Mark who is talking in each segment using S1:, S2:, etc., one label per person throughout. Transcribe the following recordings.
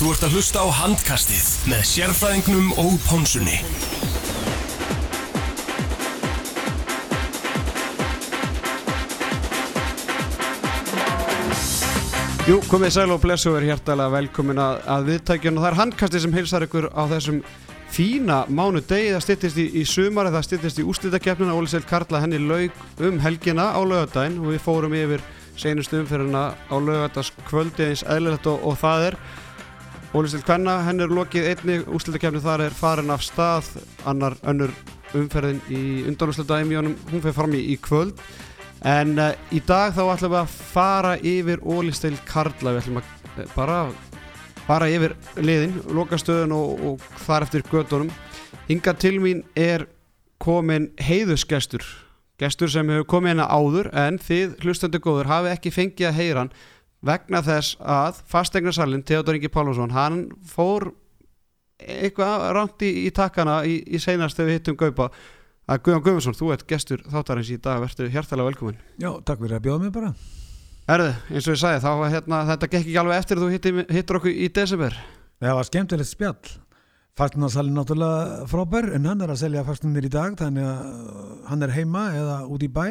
S1: Þú ert að hlusta á handkastið með sérfræðingnum og pónsunni.
S2: Jú, komið sæl og blessu og er hjertalega velkomin að, að viðtækjun og það er handkastið sem heilsar ykkur á þessum fína mánu degi, það styttist í, í sumari, það styttist í úslítakefnina, Óli Seil Karla henni laug um helgina á laugadaginn og við fórum yfir senustu umferðina á laugadaskvöldi eins eðlilegt og, og það er Óli Seil Kvenna, henni er lokið einni úslítakefni, þar er farin af stað. Annar önnur umferðin í undanúslita emjónum, hún fyrir fram í, í kvöld. En uh, í dag þá ætlum við að fara yfir Ólisteil Karla, við ætlum að uh, bara fara yfir liðin, lokastöðun og, og þar eftir gödunum. Inga til mín er komin heiðusgestur, gestur sem hefur komið hérna áður en þið hlustandi góður hafi ekki fengið að heyra hann vegna þess að fastegnarsallin Theodor Ingi Pálvarsson, hann fór eitthvað ránt í, í takkana í, í seinast þegar við hittum Gaupa. Að Guðjón Guðmundsson, þú ert gestur þáttarins í dag, verður hjartalega velkomin
S3: Já, takk fyrir að bjóða mig bara.
S2: Erðu, eins og ég sagði, þá hérna, þetta gekk ekki alveg eftir þú hittir, hittir okkur í desember.
S3: Það var skemmtilegt spjall. Fastnarsalinn náttúrulega frábær en hann er að selja fastnarnir í dag þannig að hann er heima eða út í bæ.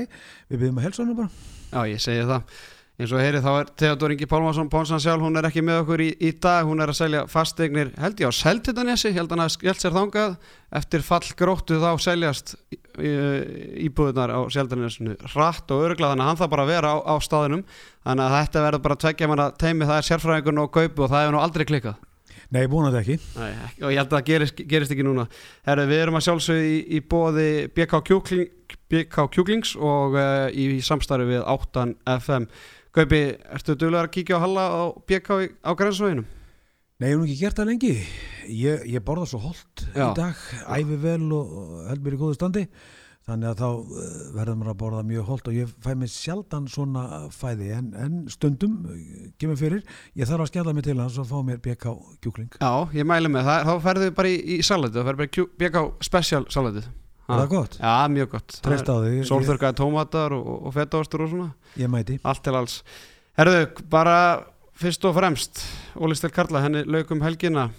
S3: Við byrjum að helsa hann bara.
S2: Já, ég segi það eins og heyri þá er Theodor Ingi Pálmarsson Pónsan sjálf, hún er ekki með okkur í, í dag. Hún er að selja fasteignir, held ég á Seltitanessi held hann að skjöld sér þangað. Eftir fall gróttu þá seljast íbúðunar á Seltitanessinu rætt og öruglega þannig að hann það bara vera á, á staðinum þannig að þetta verður bara tveggja manna teimi, það er sérfræðingun og kaupu og það hefur nú aldrei klikkað.
S3: Nei, búin að það ekki.
S2: Nei, og ég held að það gerist, gerist ekki núna. Herri, við erum að sjálfsögðu í, í bóði BK, Kjúkling, BK Kjúklings og uh, í samstarfi við 8 FM Gaupi, ertu duglegar að kíkja á Halla á BK á Grensvæginum?
S3: Nei, ég hef nú ekki gert það lengi. Ég, ég borða svo holdt í dag æfi vel og, held mér í góðu standi. Þannig að þá uh, verður maður að borða mjög holdt og ég fæ mér sjaldan svona fæði. En, en stundum uh, kemur fyrir, ég þarf að skella mig til hans og fá mér BK kjúkling.
S2: Já, ég mæli með það, þá ferðu bara í, í salatið, þá ferðu bara í BK Special salatið
S3: Er það gott?
S2: Já, mjög gott.
S3: Treyst á því, ég-
S2: Sólþörkaði tómatar og, og fetaostur og svona.
S3: Ég mæti.
S2: Allt til alls. Herðu, bara fyrst og fremst Óli Stel Karla, henni lauk um helgina.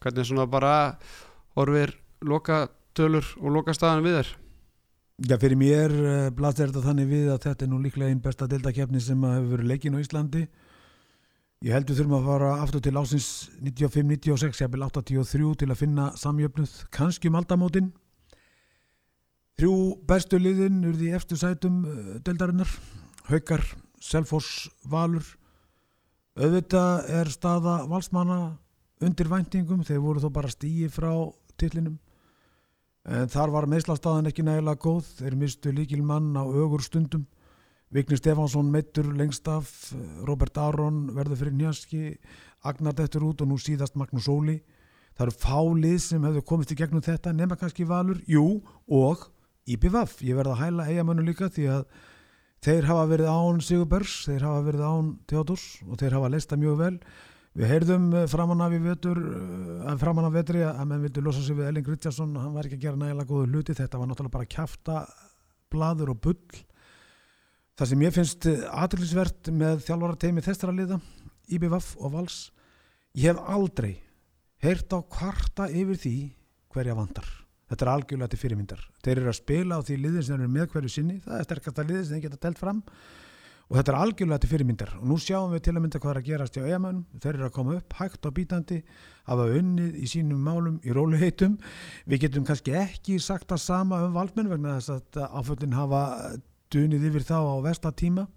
S2: Hvernig svona bara horfir loka tölur og loka staðan við þér?
S3: Já, fyrir mér uh, blasir þetta þannig við að þetta er nú líklega einn besta deildakefni sem hefur verið leikin á Íslandi. Ég held við þurfum að fara aftur til ásins 95-96, ég vil 83 til að finna samjöfnuð, kannski um aldamótin. Þrjú bestu liðin urði í eftir sætum uh, deildarinnar, Haukar, Selfoss, Valur. Auðvitað er staða valsmanna undir væntingum, þeir voru þó bara stíi frá tillinum. En þar var meðslastaðan ekki nægilega góð, þeir mistu líkil mann á ögur stundum. Vigni Stefánsson meittur lengst af, Robert Aron verður fyrir njaski, Agnar dettur út og nú síðast Magnús Óli. Það eru fálið sem hefur komist í gegnum þetta, nema kannski Valur, jú, og IPVAF. Ég verð að hæla eigamönu líka því að þeir hafa verið án Sigurbergs, þeir hafa verið án Theodors og þeir hafa leista mjög vel. Við heyrðum eh, framan af vetur, eh, framan af vetri að menn vildu losa sig við Elling Richardson, hann var ekki að gera nægilega góðu hluti, þetta var náttúrulega bara kjafta blaður og bull. Það sem ég finnst aðrillisvert með þjálfara teimi þessara liða, IBVF og Vals, ég hef aldrei heyrt á kvarta yfir því hverja vandar. Þetta er algjörlega til fyrirmyndar. Þeir eru að spila á því eru með hverju sinni, það er sterkasta liðin sem þeir geta telt fram. Og þetta er algjörlega til fyrirmyndar. Og nú sjáum við til að mynda hvað er að gerast hjá eigamönnum, þeir eru að koma upp hægt og bítandi, hafa unnið í sínum málum í róluheitum. Við getum kannski ekki sagt það sama um valdmenn vegna þess að áföllin hafa dunið yfir þá á vestatíma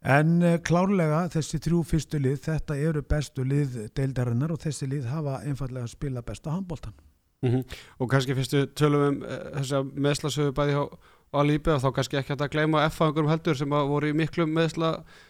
S3: en eh, klárlega þessi þrjú fyrstu lið, þetta eru bestu lið deildarinnar og þessi lið hafa einfallega að spila besta handbóltan
S2: mm Og kannski fyrstu tölum um uh, þess að meðslasöfu bæði hjá á lífi og þá kannski ekki hægt að gleyma F-fangurum heldur sem að voru í miklu meðsla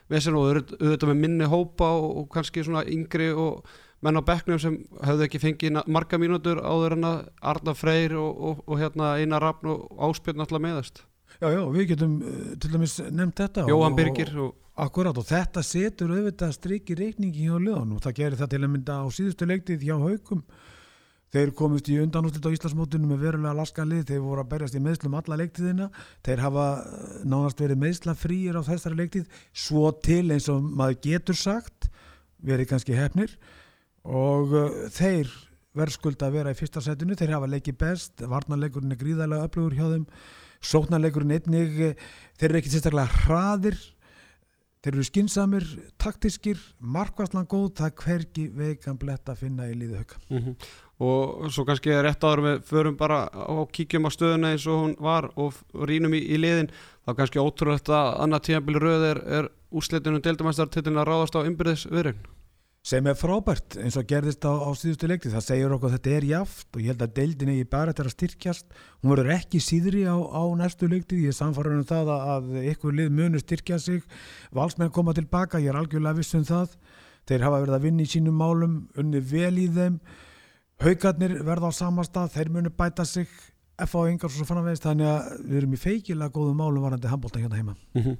S2: vesen og auðvitað með minni hópa og, og kannski svona yngri og menn á bekknum sem höfðu ekki fengið marga mínútur áður en að Arna Freyr og, og, og hérna Einar Rafn og Áspjörn alltaf meðast
S3: Já, já, við getum uh, til dæmis nefnt þetta
S2: Jóhann
S3: og-
S2: Birgir og,
S3: Akkurat og þetta setur auðvitað strikki reikningi hjá liðan og það gerir það til að mynda á síðustu leiktið hjá haukum þeir komist í undanúslit á Íslandsmótunum með verulega laska lið, þeir voru að berjast í meðslum alla leiktiðina, þeir hafa eh, nánast verið meðsla frýir á þessari leiktið svo til eins og maður getur sagt verið kannski hefnir og uh, þeir verðskulda að vera í fyrsta setinu, þeir hafa leikið best. Varnarleikurinn er gríðarlega öflugur hjá þeim. Sóknarleikurinn einnig eh, þeir eru ekki sérstaklega hraðir. Þeir eru skinsamir, taktískir markværslan góð, það hvergi veikan blett að finna í líðu hauka.
S2: Mm Og svo kannski er rétt áður við förum bara og kíkjum á stöðuna eins og hún var og, rínum í, í liðin þá kannski ótrúlegt að annað tímabili röð er, er úrslitunum deildamæstartitlin að ráðast á umbyrðis viðregn.
S3: sem er frábært eins og gerðist á, á síðustu leikti það segir okkur að þetta er jaft og ég held að deildin eigi bara þetta að styrkjast. Hún verður ekki síðri á, á næstu leikti ég er samfarið um það að, að ykkur lið munu styrkja sig. Valsmenn koma tilbaka, ég er algjörlega viss um það. Þeir hafa verið að vinna í sínum málum unni vel í þeim haugarnir verða á sama stað þeir munu bæta sig F.A. Engars og svo fannavegist þannig að við erum í feikilega góðum málum varandi handbólta hérna heima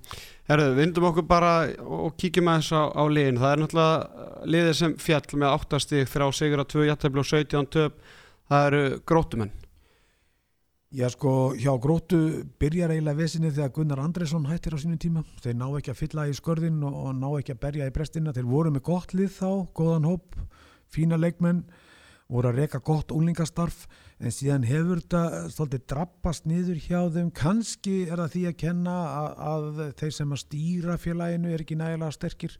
S2: Herðu, vindum okkur bara og kíkjum aðeins á, á liðin. Það er náttúrulega liðið sem fjall með 8 stík þrjá sigur að 2 jættefli og 17 töp. Það eru grótumenn.
S3: Já sko, hjá grótu byrjar eiginlega vesinni þegar Gunnar Andresson hættir á sínum tíma. Þeir ná ekki að fylla í skörðin og, og ná ekki að berja í brestina. Þeir voru með gott lið þá, góðan hóp, fína leikmenn, voru að reka gott úlingastarf en síðan hefur þetta stoltið drappast niður hjá þeim. Kanski er það því að kenna að, að þeir sem að stýra félaginu er ekki nægilega sterkir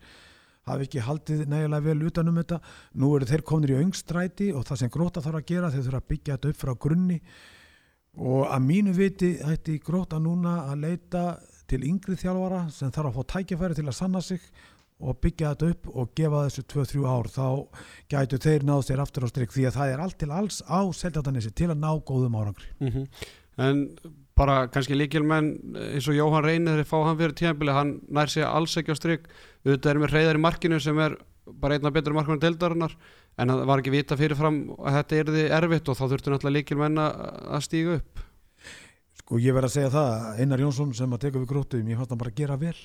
S3: hafi ekki haldið nægilega vel utanum þetta. Nú eru þeir kominir í öngstræti og það sem gróta þarf að gera þeir þurfa að byggja þetta upp frá grunni og að mínu viti ætti gróta núna að leita til yngri þjálfara sem þarf að fá tækifæri til að sanna sig og byggja þetta upp og gefa þessu 2-3 ár þá gætu þeir náð sér aftur á stryk því að það er allt til alls á Seltjartanessi til að ná góðum árangri
S2: Mm En bara kannski líkilmenn eins og Jóhann Reynir fá hann fyrir tíðanbili, hann nær sig alls ekki á stryk. Auðvitað er með reyðar í markinu sem er bara einna betur markinu deildarinnar en það var ekki vita fyrirfram að þetta er því erfitt og þá þurftu náttúrulega líkilmenn að stíga upp.
S3: Sko ég verð að segja það, Einar Jónsson sem að teka við grótum, ég fannst hann bara að gera vel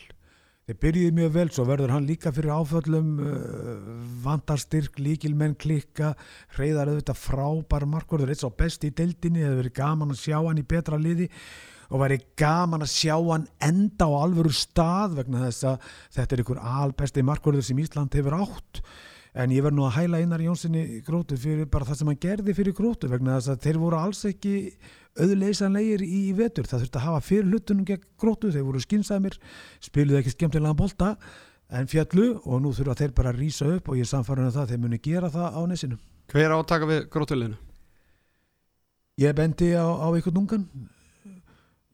S3: þeir byrjuði mjög vel, svo verður hann líka fyrir áföllum uh, vandarstyrk, líkilmenn klikka reyðar auðvitað frábær markvörður eitt svo best í deildinni, það hefur verið gaman að sjá hann í betra liði og væri gaman að sjá hann enda á alvöru stað vegna þess að þetta er ykkur albesti markvörður sem Ísland hefur átt en ég verð nú að hæla Einar Jónssoni grótu fyrir bara það sem hann gerði fyrir grótu vegna þess að þeir voru alls ekki auðleysanlegir í vetur. Það þurfti að hafa fyrir hlutunum gegn grótu þeir voru skinsamir, spiluði ekki skemmtilega bolta en fjallu og nú þurfa þeir bara að rýsa upp og ég er samfarið um það þeir muni gera það á nesinu.
S2: Hver átaka við grótuleginu?
S3: ég bendi á, á einhvern ungan.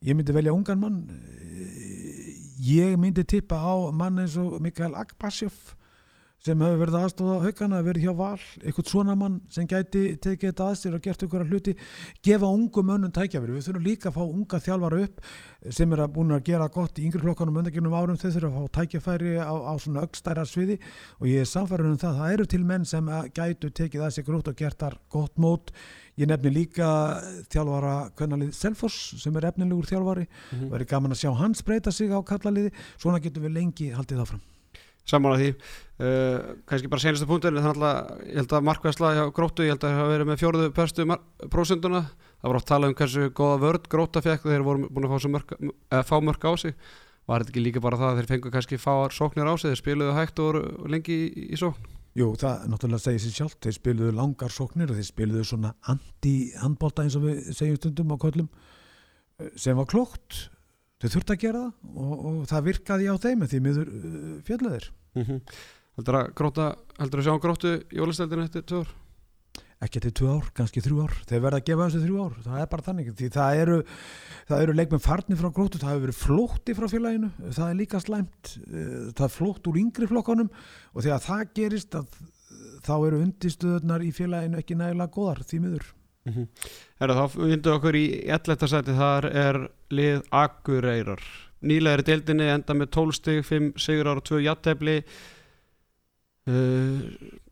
S3: Ég myndi velja ungan mann. Ég myndi tippa á mann eins og Mikael Akbasjov sem hefur verið aðstóða haugana, verið hjá val eitthvað svona mann sem gæti tekið þetta að sér og gert að hluti gefa ungum mönnum tækjafyrir, við þurfum líka að fá unga þjálfara upp sem er að búin að gera gott í yngri flokkanum undangjörnum árum, þau þurfum að fá tækjafæri á, á svona aukstæra sviði og ég er samfærður um það, það eru til menn sem að gætu tekið að sér grútt og gert þar gott mót. Ég nefni líka þjálfara kvennalið Selfoss sem er efnilegur þjálfari.
S2: Mm -hmm.
S3: verið gaman að sjá hans breyta sig á kallaliði svona getum við lengi haldið áfram
S2: Saman að því. Uh, kannski bara senasta punktur en þannig að ég held að markværsla hjá gróttu, ég held að það hafa verið með fjóruðu perstu prósenduna það var oft talað um hversu góða vörd gróta fekk þegar þeir voru búin að fá, mörk, uh, fá mörk á sig. Var þetta ekki líka bara það að þeir fengu kannski fáar sóknir á sig, þeir spiluðu hægt og voru lengi í, í sókn?
S3: Jú, það náttúrulega segir sér sjálf þeir spiluðu langar sóknir og þeir spiluðu svona anti-handbólta eins og við segjum stundum á köllum eh, sem var klókt þau þurfti að gera það og, og það virkaði á þeim en því miður uh, fjöldleðir
S2: mm -hmm. heldur að gróta heldur að sjá gróttu í ólisteldinu eftir tvö ár?
S3: Ekki til tvö ár, kannski þrjú ár. Þeir verða að gefa þessu þrjú ár, það er bara þannig því það eru, það eru leikmenn farnir frá grótu það hefur verið flótti frá félaginu. Það er líka slæmt, eh, það er flótt úr yngri flokkanum og þegar það gerist að, þá eru undirstöðunar í félaginu ekki nægilega góðar því miður.
S2: Mm -hmm. Herra, þá vindu okkur í 11. sæti þar lið Akureyrar. Nýlega er deildinni enda með 12 stig 5 sigur ára 2 jattefli uh,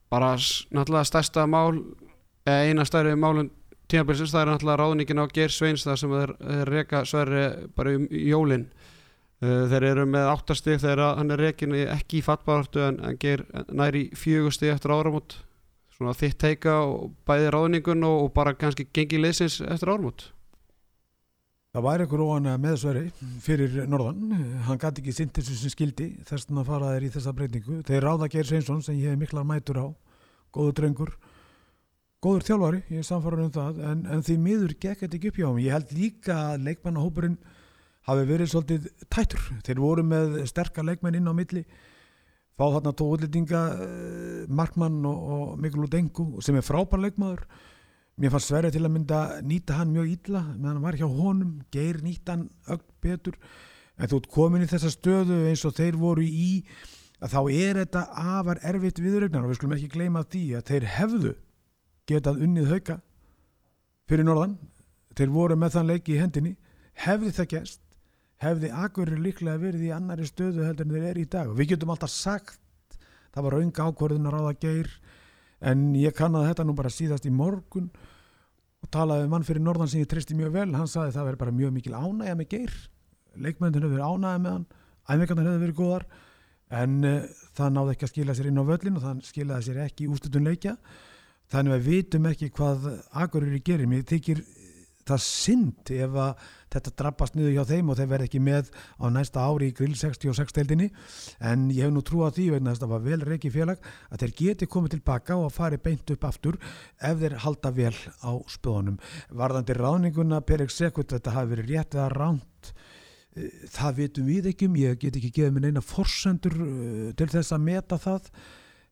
S2: bara s- náttúrulega stærsta mál eða eina stærri málun tímabilsins það er náttúrulega ráðningin á Geir Sveins þar sem þeir, þeir reka Sverri bara um jólin. Uh, þeir eru með 8 stig þegar hann er rekin í- ekki í fattbaráttu en, en Geir næri 4 stig eftir áramót. Svona þitt teika og bæði ráðningun og, og bara kannski gengi liðsins eftir áramót
S3: Það væri einhver óana með Sverri fyrir norðan, hann gæti ekki sint þessu sem skildi þess að fara þeir í þessa breytingu. Þeir ráða Geir Sveinsson sem ég hef miklar mætur á. Góður drengur. Góður þjálfari, ég er samfæður um það. En, en því miður gekk þetta ekki upp hjá hann ég held líka að leikmannahópurinn hafi verið svolítið tættur. Þeir voru með sterkar leikmenn inn á milli. Fá þarna tó útlýtinga uh, Markmann og, og Mikkel Udengu sem er frábær leikmaður mér fannst Sverri til að mynda nýta hann mjög ítla meðan hann var hjá honum, geir nýta hann öll betur. En þú komin í þessa stöðu eins og þeir voru í að þá er þetta afar erfitt viðrögnar og við skulum ekki gleyma því að þeir hefðu getað unnið hauka fyrir norðan. Þeir voru með þann leiki í hendinni. Hefði það gæst hefði Akureyri líklega verið í annari stöðu heldur en þeir eru í dag. Og við getum alltaf sagt það var raunga ákvörðun að ráða geir en ég kannaði þetta nú bara síðast í morgun og talaði um mann fyrir norðan sem ég tristi mjög vel. Hann saði það verið bara mjög mikil ánægja með geir. Leikmöndin hefur verið ánægja með hann. Æfingarnar hefur verið góðar. En uh, það náði ekki að skila sér inn á völlin og það skilaði sér ekki í ústutun leikja. Þannig að við vitum ekki hvað Akureyri gerir, mér þykir það synd ef að þetta drabbast niður hjá þeim og þeir verð ekki með á næsta ári í grill 66 deildinni. En ég hef nú trú á því vegna þess að það var vel reiki félag að þeir geti komið tilbaka og fari beint upp aftur ef þeir halda vel á spöðunum. Varðandi ráðninguna per eksekut þetta hafi verið rétt eða ránt eh, það vitum við ekki um. Ég get ekki gefið minn eina forsendur eh, til þess að meta það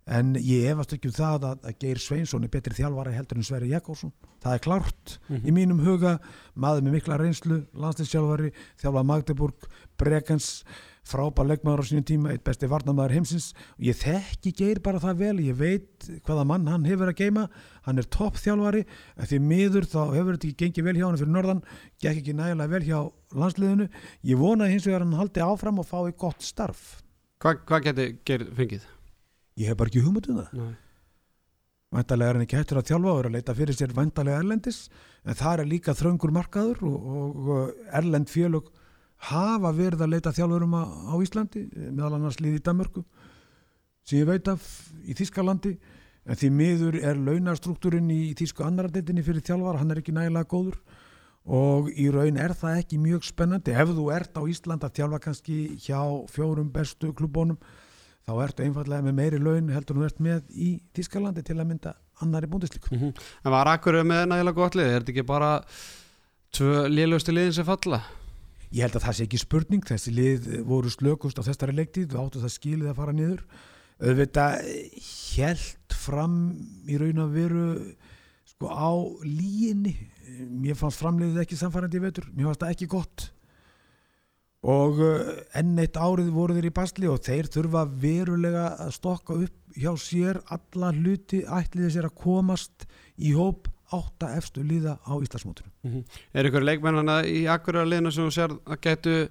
S3: en ég efast ekki um það að, að Geir Sveinsson er betri þjálfara heldur en Sverri Jakobsson. Það er klárt mm -hmm. í mínum huga. Maður með mikla reynslu, landslýsjálfari þjálfa Magdeburg, Brekens frábær leggmaður á sínum tíma eitt besti varnamæður heimsins. Og ég þekki Geir bara það vel, ég veit hvaða mann hann hefur að geima, hann er toppþjálfari en því miður þá hefur þetta ekki gengið vel hjá hann fyrir norðan, gekk ekki nægilega vel hjá landsliðinu, ég vona hins vegar hann haldi áfram og fái gott starf.
S2: Hvað hva geti Geir fengið?
S3: Ég hef bara ekki hugmynd um það. Væntalega er hann ekki hættur að þjálfa og er að leita fyrir sér væntalega erlendis en það er líka þröngur markaður og, og erlend fjölug hafa verið að leita þjálfurum á, á Íslandi meðal annars líði í Danmörku sem ég veit af í Þískalandi en því miður er launarstruktúrin í Þísku annarardeltinni fyrir þjálfar hann er ekki nægilega góður og í raun er það ekki mjög spennandi. Ef þú ert á Ísland að þjálfa kannski hjá fjórum bestu klubónum þá ertu einfallega með meiri laun heldur þú ert með í Tískalandi til að mynda annari búndisleikum
S2: mm -hmm. En var akkur með nægilega gott lið? Er þetta ekki bara tvö liðlusti liðin sem falla?
S3: Ég held að það sé ekki spurning þessi lið voru slökust á þessari leiktið og áttu það skilið að fara niður auðvitað held fram í raun að veru sko á líginni mér fannst framleiðið ekki samfærandi í vetur mér fannst það ekki gott og eh, enn eitt árið voru þeir í basli og þeir þurfa verulega að stokka upp hjá sér alla hluti ætliði sér að komast í hóp átta efstu liða á Íslandsmótunum mm
S2: -hmm. Er ykkur leikmennana í akkurat liðna sem þú sér að getu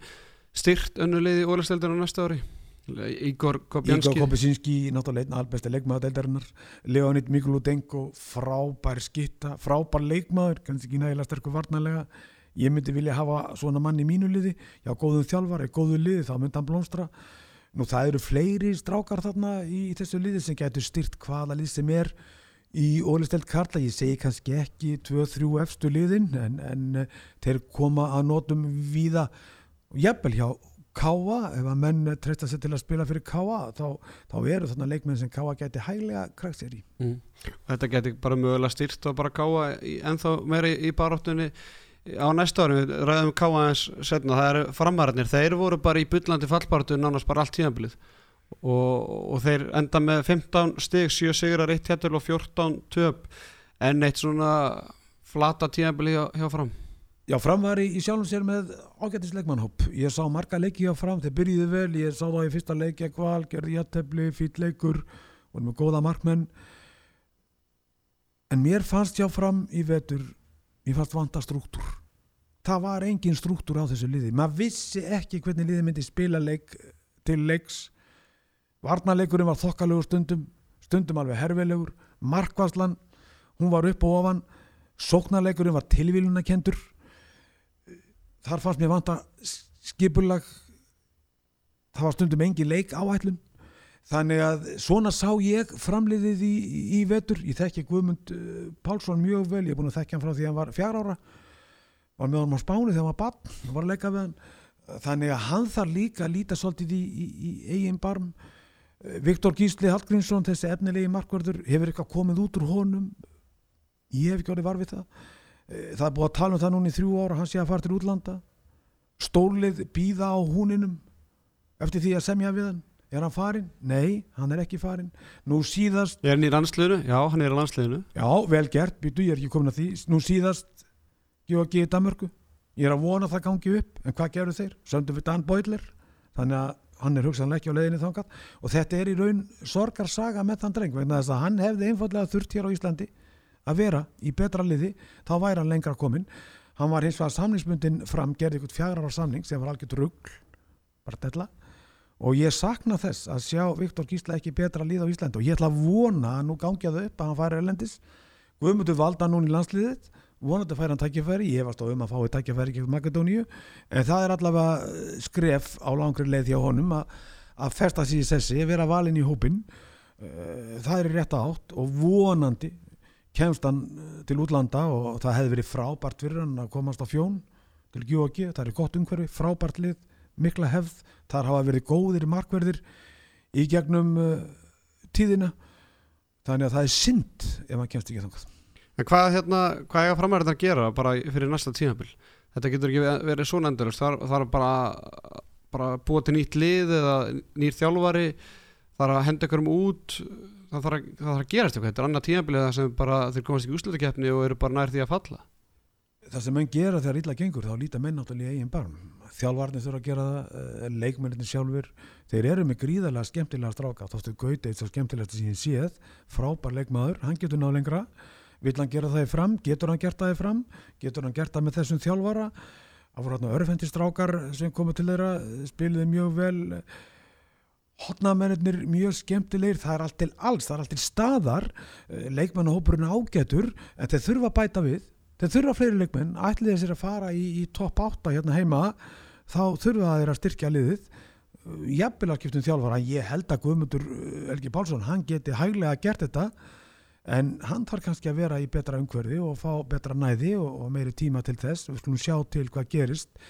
S2: styrt önnu liði í ólastöldunum næsta ári? Ígor Kopjanski
S3: Ígor Kopjanski, náttúrulega einn albæsti leikmaður deildarinnar, Leonid Mikuludenko frábær skitta, frábær leikmaður kannski ekki nægilega sterkur varnarlega ég myndi vilja hafa svona mann í mínu liði. Já, góðum þjálfar, eða góðu liði þá myndi hann blómstra. Nú það eru fleiri strákar þarna í, í þessu liði sem getur styrt hvaða lið sem er í ólistelt karla, ég segi kannski ekki 2-3 efstu liðin en, en eh, þeir koma að notum víða, jafnvel hjá Káa, ef að menn treysta sér til að spila fyrir Káa, þá, þá eru þarna leikmenn sem Káa geti hæglega krækt sér í. Mm.
S2: Þetta geti bara mögulega styrt og bara Káa ennþá meiri í baróttunni á næsta við ræðum K.A.S. setna, það eru framararnir, þeir voru bara í byllandi fallpartu nánast bara allt tíðanbilið og, og þeir enda með 15 stig, 7 sigrar, 1 hættul og 14 töp. En eitt svona flata tíðanbilið hjá, hjá fram.
S3: Já, fram var í, í sjálfum sér með ágættisleikmannhopp ég sá marga leiki hjá fram, þeir byrjiði vel. Ég sá það í fyrsta leiki að kval, gerði jættefli fýll leikur, voru með góða markmenn. En mér fannst hjá fram í vetur mér fannst vanta struktúr. Það var engin struktúr á þessu liði. Maður vissi ekki hvernig liði myndi spila leik til leiks. Varnarleikurinn var þokkalögur stundum stundum alveg herfilegur. Markvarslan, hún var upp og ofan. Sóknarleikurinn var tilvílunakendur þar fannst mér vanta skipulag. Það var stundum engin leik áætlun Þannig að svona sá ég framliðið í, í, í vetur, ég þekki Guðmund uh, Pálsson mjög vel, ég er búin að þekkja hann frá því að hann var fjár ára, var með honum á spáni þegar hann var barn, hann var að leika við hann, þannig að hann þarf líka að líta svolítið í, í eigin barm, Eh, Viktor Gísli Hallgrímsson, þessi efnilegi markvörður, hefur eitthvað komið út úr honum? Ég hef ekki orðið var við það. Eh, það er búið að tala um það núna í þrjú ára hann sé að fara til útlanda. Stólið býða á húninum eftir því að semja við hann er hann farin? Nei, hann er ekki farin nú síðast,
S2: Er hann í landsliðinu? Já, hann er í landsliðinu.
S3: Já, vel gert býtu, ég er ekki komin að því, nú síðast Georgi í Danmörku. Ég er að vona að það gangi upp, en hvað gerur þeir? söndu við Dan Boydler. Þannig að hann er hugsanlega ekki á leiðinni þangað. Og þetta er í raun sorgarsaga með þann dreng vegna þess að hann hefði einfallega þurft hér á Íslandi að vera í betra liði þá væri hann lengra komin hann var hins vegar samningsbundin fram gerði og ég sakna þess að sjá Viktor Gísla ekki betra lið á Íslandi. Og ég ætla að vona að nú gangi það upp að hann færi erlendis. Guðmundur valda núna í landsliðið. Vonandi færi hann tækifæri, ég var stóð um að fái tækifæri ekki Makedóníu, en það er allavega eh, skref á langri leið hjá honum að, að festa sér í sessi vera valinn í hópin Eh, það er í rétta átt og vonandi kemst hann eh, til útlanda og það hefði verið frábært fyrir hann að komast á fjón til Gjóki, það er gott umhverfi, frábært lið mikla hefð, þar hafa verið góðir markverðir í gegnum uh, tíðina. Þannig að það er synd ef hann kemst ekki þangað.
S2: En hvað, hérna, hvað framhæður þetta að gera bara fyrir næsta tímabil? Þetta getur ekki verið svona endurist það er- er bara, bara búa til nýtt lið eða nýr þjálfari. Það er að henda ykkurum út. Það þarf að, að gerast eitthvað. Þetta er annað það sem bara þeir komast ekki úrslutakeppni og eru bara nær því að falla.
S3: Það sem menn gera þegar illa gengur þá líta menn náttúrulega í eigin barm þjálfarnir þurfa að gera það, eh, leikmennir sjálfur þeir eru með gríðarlega skemmtilega stráka. Þóttu Gauti eitt svo skemmtilegast sem ég séð. Frábær leikmaður, hann getur náð lengra. Vill hann gera það í fram, getur hann gert það í fram? Getur hann gert það með þessum þjálfara? Það voru hérna örfendi strákar sem komu til þeirra, spiluði mjög vel. Hotnamennir mjög skemmtilegir, það er allt til alls það er allt til staðar. Leikmannahópurinn ágætur, en þeir þurfa að bæta við. Þeir þurfa fleiri leikmenn. Ætliði sér að fara í, í topp 8 hérna heima þá þurfa þeir að styrkja liðið. Jafnvel að skiptum þjálfara. Ég held að Guðmundur uh, Helgi Pálsson hann geti hæglega gert þetta en hann þarf kannski að vera í betra umhverfi og fá betra næði og, og meiri tíma til þess, við skulum sjá til hvað gerist.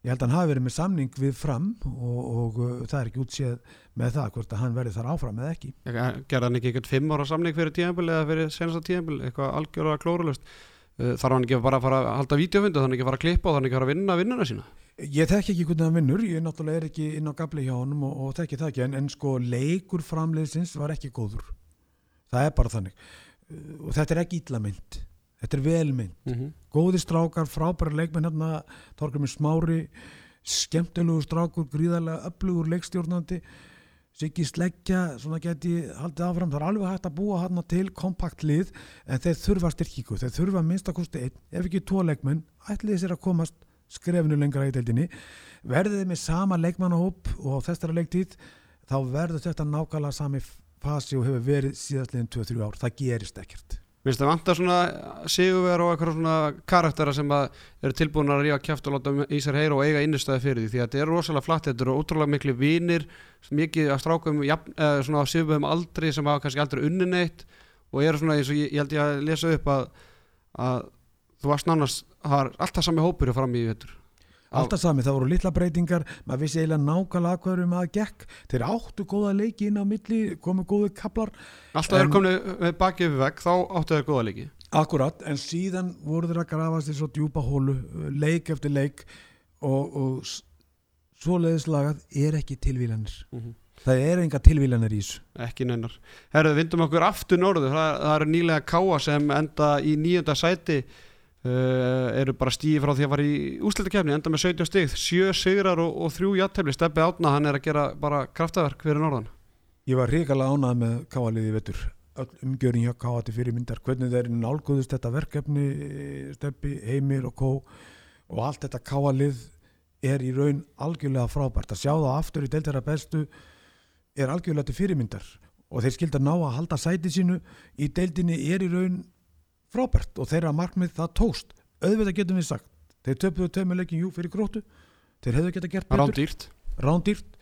S3: Ég held að hann hafi verið með samning við fram og, og uh, það er ekki útséð með það hvort að hann verði þar áfram eða ekki.
S2: Gerða hann ekki eitthvað fimm ára samning fyrir tímabil eða fyrir senasta tímabil, eitthvað algjörlega klórulust þarf hann ekki bara að fara að halda vídeofundu, þannig ekki að fara að klippa og þannig ekki að fara að vinna vinnuna sína?
S3: Ég þekki ekki hvernig hann vinnur, ég náttúrulega er ekki inn á gabli hjá honum og, og þekki það ekki en, en sko leikur framleiðsins var ekki góður. Það er bara þannig. Uh, og þetta er ekki illa mynd. Þetta er vel mynd,
S2: mm -hmm.
S3: góði strákar frábæra leikmenn hérna Torgrumir Smári, skemmtilegur strákur gríðarlega öflugur leikstjórnandi Siggi Sleggja svona geti haldið áfram, það er alveg hægt að búa hérna til kompakt lið en þeir þurfa styrkíku, þeir þurfa minnstakosti einn, ef ekki tvo leikmenn, ætliði sér að komast skrefinu lengra í deildinni. Verðið með sama leikmannahóp og á þessara leiktíð þá verður þetta nákvæmlega sami fasi og hefur verið síðastliðin 2-3 ár, það gerist ekkert
S2: Mér finnst það vantar svona sigurver og eitthvað svona karaktera sem að eru tilbúin að rífa kæft og láta í sér heyra og eiga innistæði fyrir því því að þetta er rosalega flatt, þetta eru ótrúlega miklu vinir, mikið að strákum eða svona á sifum aldri sem hafa kannski aldrei unnin eitt og eru svona eins og ég, ég held ég að lesa upp að, að þú varst nánast, það var alltaf sami hópur fram í vettur
S3: Alltaf sami, það voru litla breytingar, maður vissi eiginlega nákvæmlega hverju maður gekk, þeir áttu góða leiki inn á milli, komu góðu kaplar.
S2: Alltaf þeir komið með bakið yfir vegg, þá áttu þeir góða leiki.
S3: Akkurat, en síðan voru þeir að grafast í svo djúpa hólu, leik eftir leik og, og svoleiðislagað er ekki tilvílanir. Mm -hmm. Það er enga tilvílanir í þessu.
S2: Ekki neinar. Herðu, vindum okkur aftur norðu, það, það eru nýlega káa sem enda í nýjönda sæti Uh, eru bara stíði frá því að fara í úsleitakefni enda með 17 stíð, 7 sigrar og, og 3 jættefli, Steppi Átna hann er að gera bara kraftaverk fyrir norðan.
S3: Ég var ríkala ánað með káaliði vettur umgjörðin hjá káati fyrir myndar hvernig þeir nálgóðust þetta verkefni Steppi, Heimir og Kó. Og allt þetta káalið er í raun algjörlega frábært. Að sjá það aftur í deiltæra bestu er algjörlega til fyrirmyndar. Og þeir skilda ná að halda sæti sínu. Í deildinni er í raun frábært og þeirra markmið það tóst auðvitað getum við sagt þeir töpuðu tömuleikin jú fyrir grótu þeir hefðu geta gert betur.
S2: Rándýrt.
S3: rándýrt.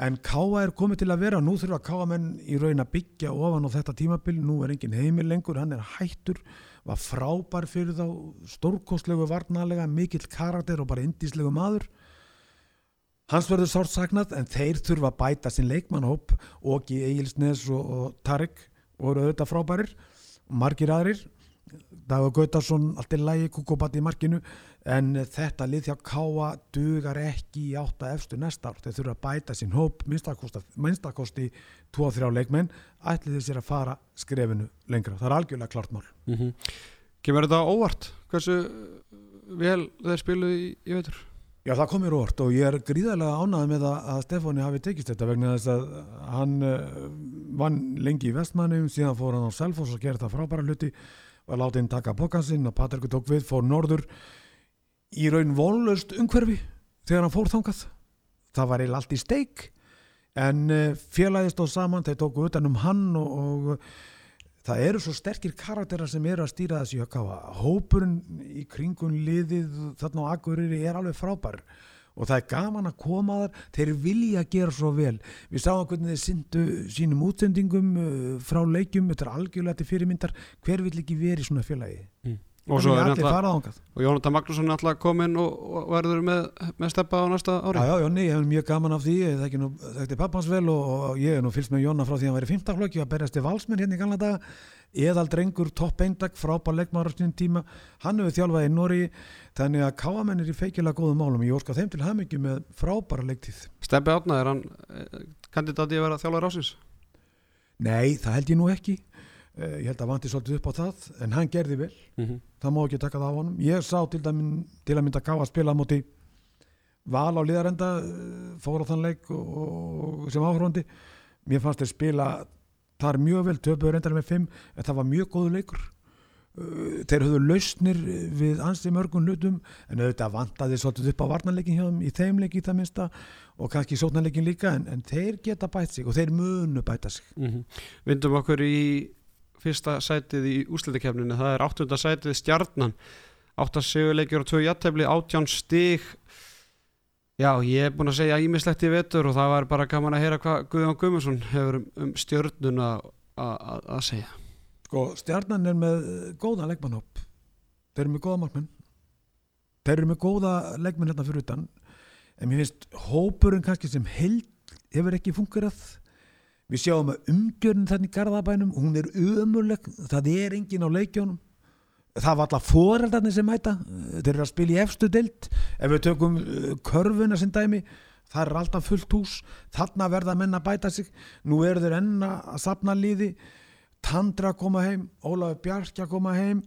S3: En Káa er komið til að vera. Nú þurfa Káa menn í raun að byggja ofan á þetta tímabil, nú er engin heimil lengur. Hann er hættur, var frábær fyrir þá, stórkostlegu varnalega mikill karakter og bara indíslegu maður. Hans verður sárt saknað en þeir þurfa að bæta sinn leikmannhóp Ógi Egilsnes og, og Tarik voru auðvitað frábærir. Og margir aðrir Dagur Gautarsson, allt er lægi kukubat í markinu en þetta lið þjá káa dugar ekki í átta efstu næsta ár, þeir þurfa að bæta sinn hóp minnstakosti 2-3 leikmenn, ætli þeir sér að fara skrefinu lengra, það er algjörlega klart mál
S2: mm -hmm. Kemur þetta óvart? Hversu vel þeir spilu í, í veitur?
S3: Já, það komir óvart og ég er gríðarlega ánað með að, Stefáni hafi tekist þetta vegna þess að hann uh, vann lengi í vestmannum, síðan fór hann á Selfos og gerði það frábæra hluti var látið inn taka pokansinn og Patrikur tók við, fór norður í raun volust umhverfi þegar hann fór þangað. Það var eiginlega allt í steik en eh, félagist á saman þeir tóku utan um hann og, og það eru svo sterkir karakterar sem eru að stýra þessu hópurinn í kringun liðið þarna á Akureyri er alveg frábær. og það er gaman að koma þar þeir vilja gera svo vel. Við sáum hvernig þeir syndu sínum útsendingum uh, frá leikjum, þetta er algjörlega til fyrirmyndar, hver vil ekki verið svona félagi? Mm. og svo er alltaf
S2: og Jónatan Magnússon er alltaf komin og, og verður með, með steppa á næsta ári.
S3: Já, já, Jóni, ég hef mjög gaman af því. Það er pappans vel og, og ég hef nú fylgst með Jóna frá því að hann væri 15 flokki að berjast í valsmenn hérna í gamla daga eðaldrengur, topp eindag, frábær leikmáður á sínum tíma, hann hefur þjálfað í Nóri þannig að káamenn er í feikilega góðum málum, ég orska þeim til hafmyggjum með frábæra leiktíð.
S2: Steppi Átna, er hann eh, kandidati að vera þjálfað rásins?
S3: Nei, það held ég nú ekki eh, ég held að vanti svolítið upp á það en hann gerði vel, mm -hmm. það má ekki taka það á honum ég sá til, dæmin, til að mynda ká að spila moti val á liðarenda eh, fór á þann leik og, og sem áhrundi mér fannst þeir spila það er mjög vel, töpuður endar með 5 en það var mjög góðu leikur. Uh, þeir höfðu lausnir við ansið mörgum hlutum en auðvitað vantaði svolítið upp á varnarleikin hjá þeim í þeim leiki það minsta og kannski sótnarleikin líka en, en þeir geta bætt sig og þeir munu bæta sig. Mm -hmm.
S2: Vindum okkur í fyrsta sætið í úsliðikefninu það er áttunda sætið stjarnan. Áttasigurleikjur og tvö jattefli átján stig Já, ég hef búin að segja ímislegt í vetur og það var bara gaman að heyra hvað Guðjón Guðmundsson hefur um, um stjörnuna að segja.
S3: Sko, stjarnan er með góða leggmannhopp. Þeir eru með góða markmenn. Þeir eru með góða leggmenn hérna fyrir utan. En mér finnst hópurinn kannski sem held hefur ekki fungerað. Við sjáum að umgjörn þannig garðabænum, hún er umurleg, það er engin á leikjónum það var alltaf foreldarnir sem mæta. Þeir eru að spila í efstu dild ef við tökum uh, körfuna sem dæmi það er alltaf fullt hús. Þarna verða menna að bæta sig. Nú eru þeir enna að sapna líði Tandra að koma heim Ólafur Bjarki að koma heim.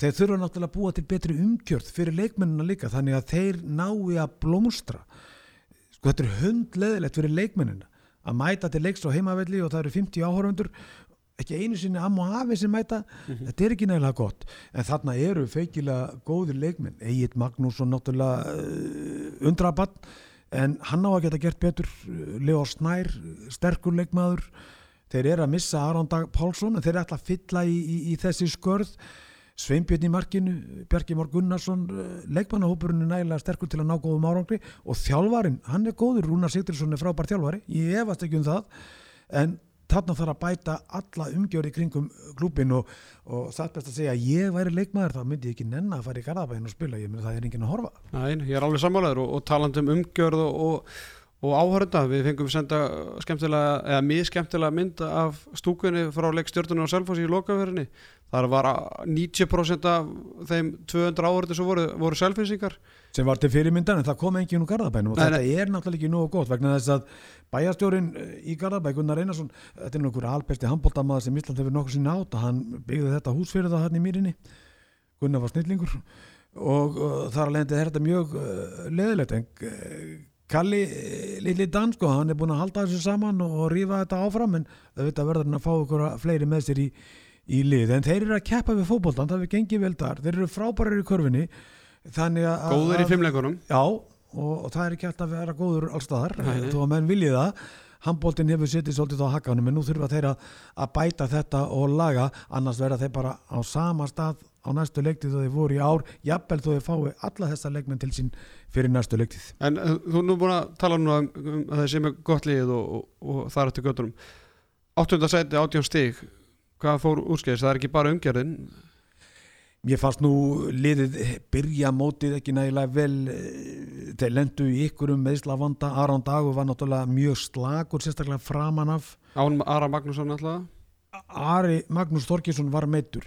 S3: Þeir þurfa náttúrulega að búa til betri umgjörð fyrir leikmennina líka þannig að þeir nái að blómstra. Sko þetta er hundleðilegt fyrir leikmennina að mæta til leiks og heimavelli og það eru 50 áhörundur ekki einu sinni am og afi sem mæta. Mm -hmm. þetta er ekki nægilega gott. En þarna eru feikilega góðir leikminn Egil Magnússon náttúrulega uh, undrabann en hann á að geta gert betur. Leo Snær, sterkur leikmaður. Þeir eru að missa Aron Dag Pálsson en þeir eru alltaf að fylla í, í, í þessi skörð. Sveinbjörn í markinu, Bjarki Mór Gunnarsson uh, leikmannahópurinn er nægilega sterkur til að ná góðum árangri. Og þjálfarin, hann er góður Rúnar Sigtilsson er frábær þjálfari, ég efast ekki um það. En þarna þarf að bæta alla umgjörði kringum klúpin og, og það best að segja að ég væri leikmaður þá myndi ég ekki nenn að fara í Garðabæðin og spila ég myndi það er enginn að horfa.
S2: Næ, ég er alveg sammálaður og, og talandum umgjörð og, og og áhörunda, við fengum senda skemmtilega, eða mjög skemmtilega mynd af stúkunni frá leikstjórnuna og selfos í lokaverðinni, þar var 90% af þeim 200 áhörðu sem voru, voru selfinsingar
S3: sem var til fyrirmyndan en það kom enginn úr Garðabænum og nei, þetta er náttúrulega ekki nógu gott vegna þess að bæjastjórin eh, í Garðabæk Gunnar Einarsson, þetta er nokkur albesti handbóltamaður sem Ísland hefur nokkur sinna átt og hann byggði þetta hús fyrir það hann í mýrinni. Gunnar var snillingur og, þar að leiðandi er þetta mjög uh, leðilegt en uh, Kalli Lili Dansko, hann er búin að halda þessu saman og, rífa þetta áfram en auðvitað verður hann að fá ykkur fleiri með sér í, í lið. En þeir eru að keppa við fókbóltan, það er gengið vel þar. Þeir eru frábærir í körfinni
S2: Góður í fimmleikunum.
S3: Já, og, og það er ekki alltaf að vera góður allstaðar, þó að menn viljið það. Handbóltinn hefur sittið svolítið á hakkanum en nú þurfa þeir að bæta þetta og laga, annars verða þeir bara á sama stað á næstu leiktið þó þeir voru í ár, jafnvel þó þeir fái alla þessa leikmenn til sín fyrir næstu leiktið
S2: En uh, þú nú búin að tala nú um, um að það sé með gott lið og, og, og það er eftir göttunum 8. seti, 18 stík hvað fór úrskæðis, það er ekki bara umgerðin
S3: Mér fannst nú liðið byrja mótið ekki nægilega vel eh, þeir lendu í ykkurum meðslavanda Aron Dagur var náttúrulega mjög slagur sérstaklega framan af.
S2: Án Ara Magnússon alltaf
S3: Ari Magnús Þorkesson var meittur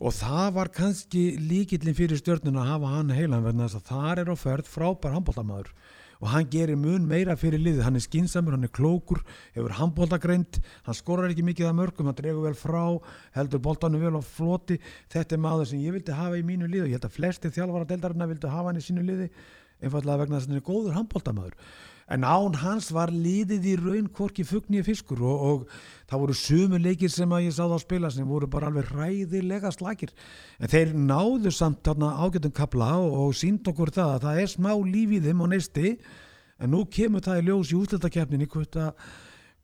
S3: og það var kannski líkillin fyrir stjörnuna að hafa hann heilan verðin þess að það er á ferð frábær handbóltamæður og hann gerir mun meira fyrir liðið, hann er skinsamur, hann er klókur hefur handbóltagreind, hann skorar ekki mikið af mörgum, hann dregur vel frá heldur boltanum vel á floti. Þetta er maður sem ég vildi hafa í mínu liði og ég held að flesti þjálfara deildarinnar vildi hafa hann í sínu liði einfallega vegna þess að hann er góður handbóltamæður en án hans var liðið í raun hvorki fugni fiskur og, og það voru sumu leikir sem að ég sáð á spila sem voru bara alveg ræðilega slagir en þeir náðu samt þarna ágættum kapla og, og sínd okkur það að það er smá líf í þeim á neisti. En nú kemur það í ljós í útlættakefninni hvort að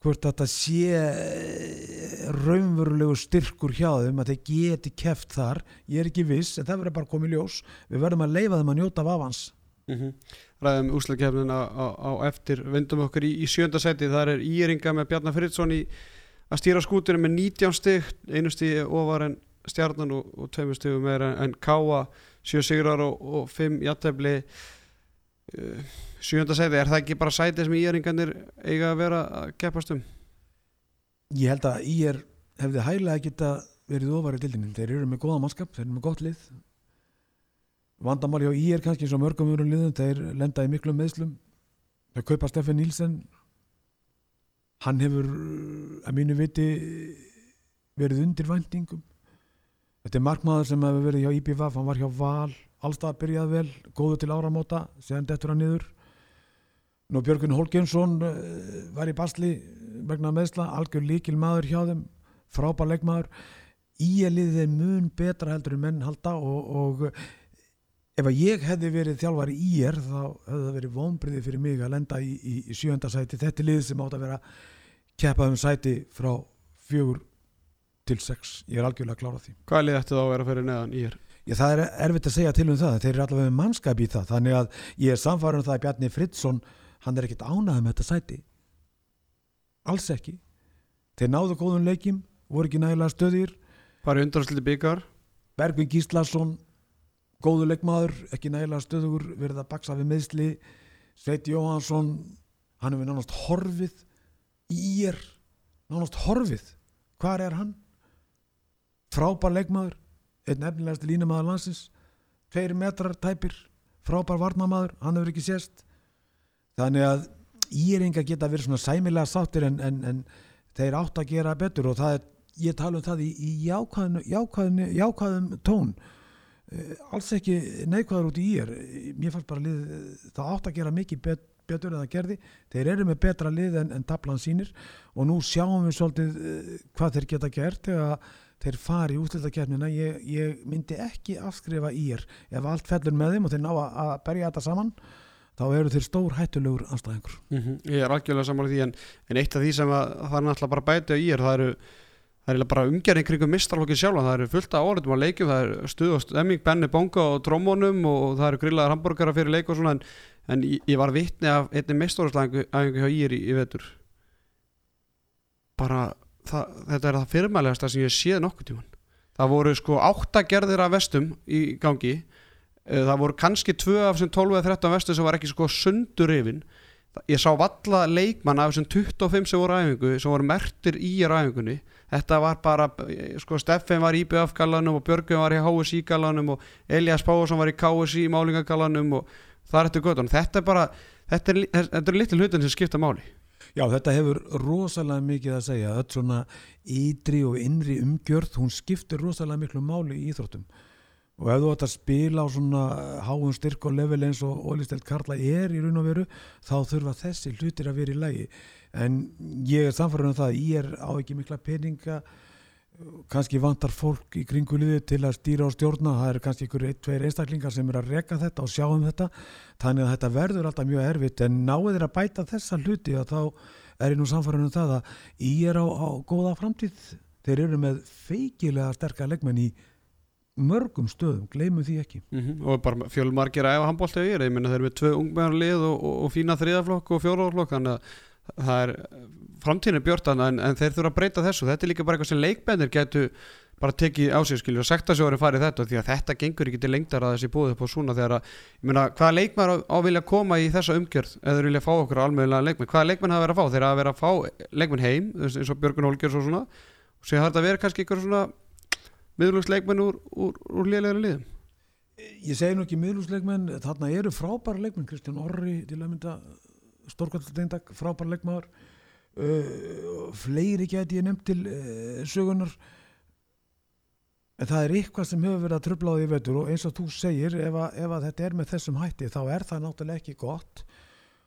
S3: hvort að þetta sé eh, raunverulegu styrkur hjá þeim að þeir geti keft þar. Ég er ekki viss en það verður bara komið ljós. Við verðum að leifa þeim að njóta af avans
S2: mm -hmm. ræðum úslagkefnin á, á, á eftir. Vindum okkur í, í sjönda seti. Þar er Íringa með Bjarnar Fridsson í að stýra skúturinn með 19 stygg einu stíði ofar en stjarnan og, og tveimur stíðum meira en Káa. 7 sigrar og, og 5 jættefli uh, sjönda seti, er það ekki bara sæti sem Íringanir eiga að vera að keppast um?
S3: ég held að Ír hefði hæglega geta verið ofar í dildinni þeir eru með góða mannskap, þeir eru með gott lið vandamáli á Ír kannski eins og mörgum öðrum liðum, þeir lenda í miklum meðslum þeir kaupa Stefan Nílsen hann hefur að mínu viti verið undir væntingum. Þetta er markmaður sem hefur verið hjá IPVF hann var hjá Val, allstað byrjað vel góðu til áramóta, séðan dettur hann niður. Nú Björgun Holgensson var í basli vegna meðsla, algjör líkil maður hjá þeim frábær leikmaður. Íeliðið er mun betra heldur en menn halda og, og ef að ég hefði verið þjálfari í er þá hefði það verið vonbriði fyrir mig að lenda í, í, í sjönda sæti. Þetta er lið sem átt að vera keppað um sæti frá fjögur til sex, ég er algjörlega klára því.
S2: Hvað lið ætti þá að vera fyrir neðan í er?
S3: Ég, það er erfitt að segja til um það. Þeir eru allavega með mannskap í það. Þannig að ég er samfæður um það að Bjarni Fridsson hann er ekkit ánæðið með þetta sæti. Alls ekki. Þeir náðu góðun leikim, voru ekki nægilega stöðir Bergvin Gíslason góðu leikmaður, ekki nægilega stöðugur verið að baksa við meðsli Sveiti Jóhansson hann hefur nánast horfið í er nánast horfið. Hvar er hann? frábær leikmaður einn efnilegast línamaður landsins tveir metrar tæpir frábær varnamaður, hann hefur ekki sést. Þannig að íringa geta verið svona sæmilega sáttir en, en, en þeir átt að gera betur og það er, ég tala um það í, í jákvæðum, tón alls ekki neikvæður út í ír mér fannst bara lið, það átt að gera mikið bet, betur en það gerði. Þeir eru með betra lið en, en tablan sínir og nú sjáum við svolítið uh, hvað þeir geta gert þegar þeir fari í útlæðakefnina ég, ég myndi ekki afskrifa ír. Ef allt fellur með þeim og þeir ná að, að berja þetta saman þá eru þeir stór hættulegur anstæðingur
S2: mm -hmm. Ég er algjörlega saman því en, en eitt af því sem að, það er náttúrulega bara bæti á í er það eru, það eru bara umgerðin kringum mistarlokkin sjálf það eru fullt af orðum að leikjum það eru stuð og stemming, benni, bonga og trómónum og það eru grillaðar hambúrgara fyrir leik og svona en, en ég, var vittni af einni mistarlokkin hjá ír í, vetur. Bara það, þetta er það fyrirmælegasta sem ég séð nokkuð tíman það voru sko áttagerðir af vestum í gangi. Eh, það voru kannski 2 af þessum 12 eða 13 vestu sem var ekki sko sundur yfin ég sá valla leikmann af þessum 25 sem voru æfingu sem voru mertir í æfingunni þetta var bara, sko Steffen var í IBF gallanum og Björgun var í HSI gallanum og Elias Pávarsson var í KSI í málingagallanum og það er eftir götun þetta er bara, þetta er, þetta er litli hlutin sem skipta máli.
S3: Já, þetta hefur rosalega mikið að segja. Öll svona ydri og innri umgjörð hún skiptir rosalega miklu máli í Íþróttum. Og ef þú ætti að spila á svona háum styrk og level eins og Ólistelt Karla er í raun og veru þá þurfa þessi hlutir að vera í lagi en ég er samfærður um það að ég er á ekki mikla peninga. Kannski vantar fólk í kringuliði til að stýra og stjórna. Það eru kannski ykkur ein, tveir einstaklingar sem er að reka þetta og sjá um þetta. Þannig að þetta verður alltaf mjög erfitt. En náður að bæta þessa hluti og þá er ég nú samfærður um það að ég er á, á góða framtíð. Þeir eru með feikilega sterkar leggmenn í mörgum stöðum, gleymum því ekki.
S2: Mm -hmm. og bara fjölmargir að efa handbólti á ég ég minna þeir eru með tvö ungmennarlið og, og, og fína þriðaflokk og fjóruaflokk þannig að það er framtíðinu björtan en, en þeir þurfa að breyta þessu. Þetta er líka bara eitthvað sem leikbennir getu bara tekið á sig skilju og sektasjóri farið þetta því að þetta gengur ekki til lengdar að þessi búið upp á svona þegar að, ég meina, hvaða leikmar á, á vilja koma í þessa umgjörð eða vilja fá okkur almeinlega leikmenn, hvaða leikmenn hafa verið að fá? Þeir hafa verið að fá leikmenn heim eins og Björgun Holgjörns og svona og sér hafa þetta verið kannski ykkur svona miðlugsleikmenn úr, úr, úr liðlega liðum.
S3: Ég segi nú ekki miðlúsleikmenn, þarna eru frábæra leikmenn, Kristján Orri til að mynda stórkvöldsdeindag, frábæra leikmaður. Uh, fleiri geti ég nefnt til uh, sögunar en það er eitthvað sem hefur verið að tröfla á því veitur og eins og þú segir ef að, ef að þetta er með þessum hætti þá er það náttúrulega ekki gott.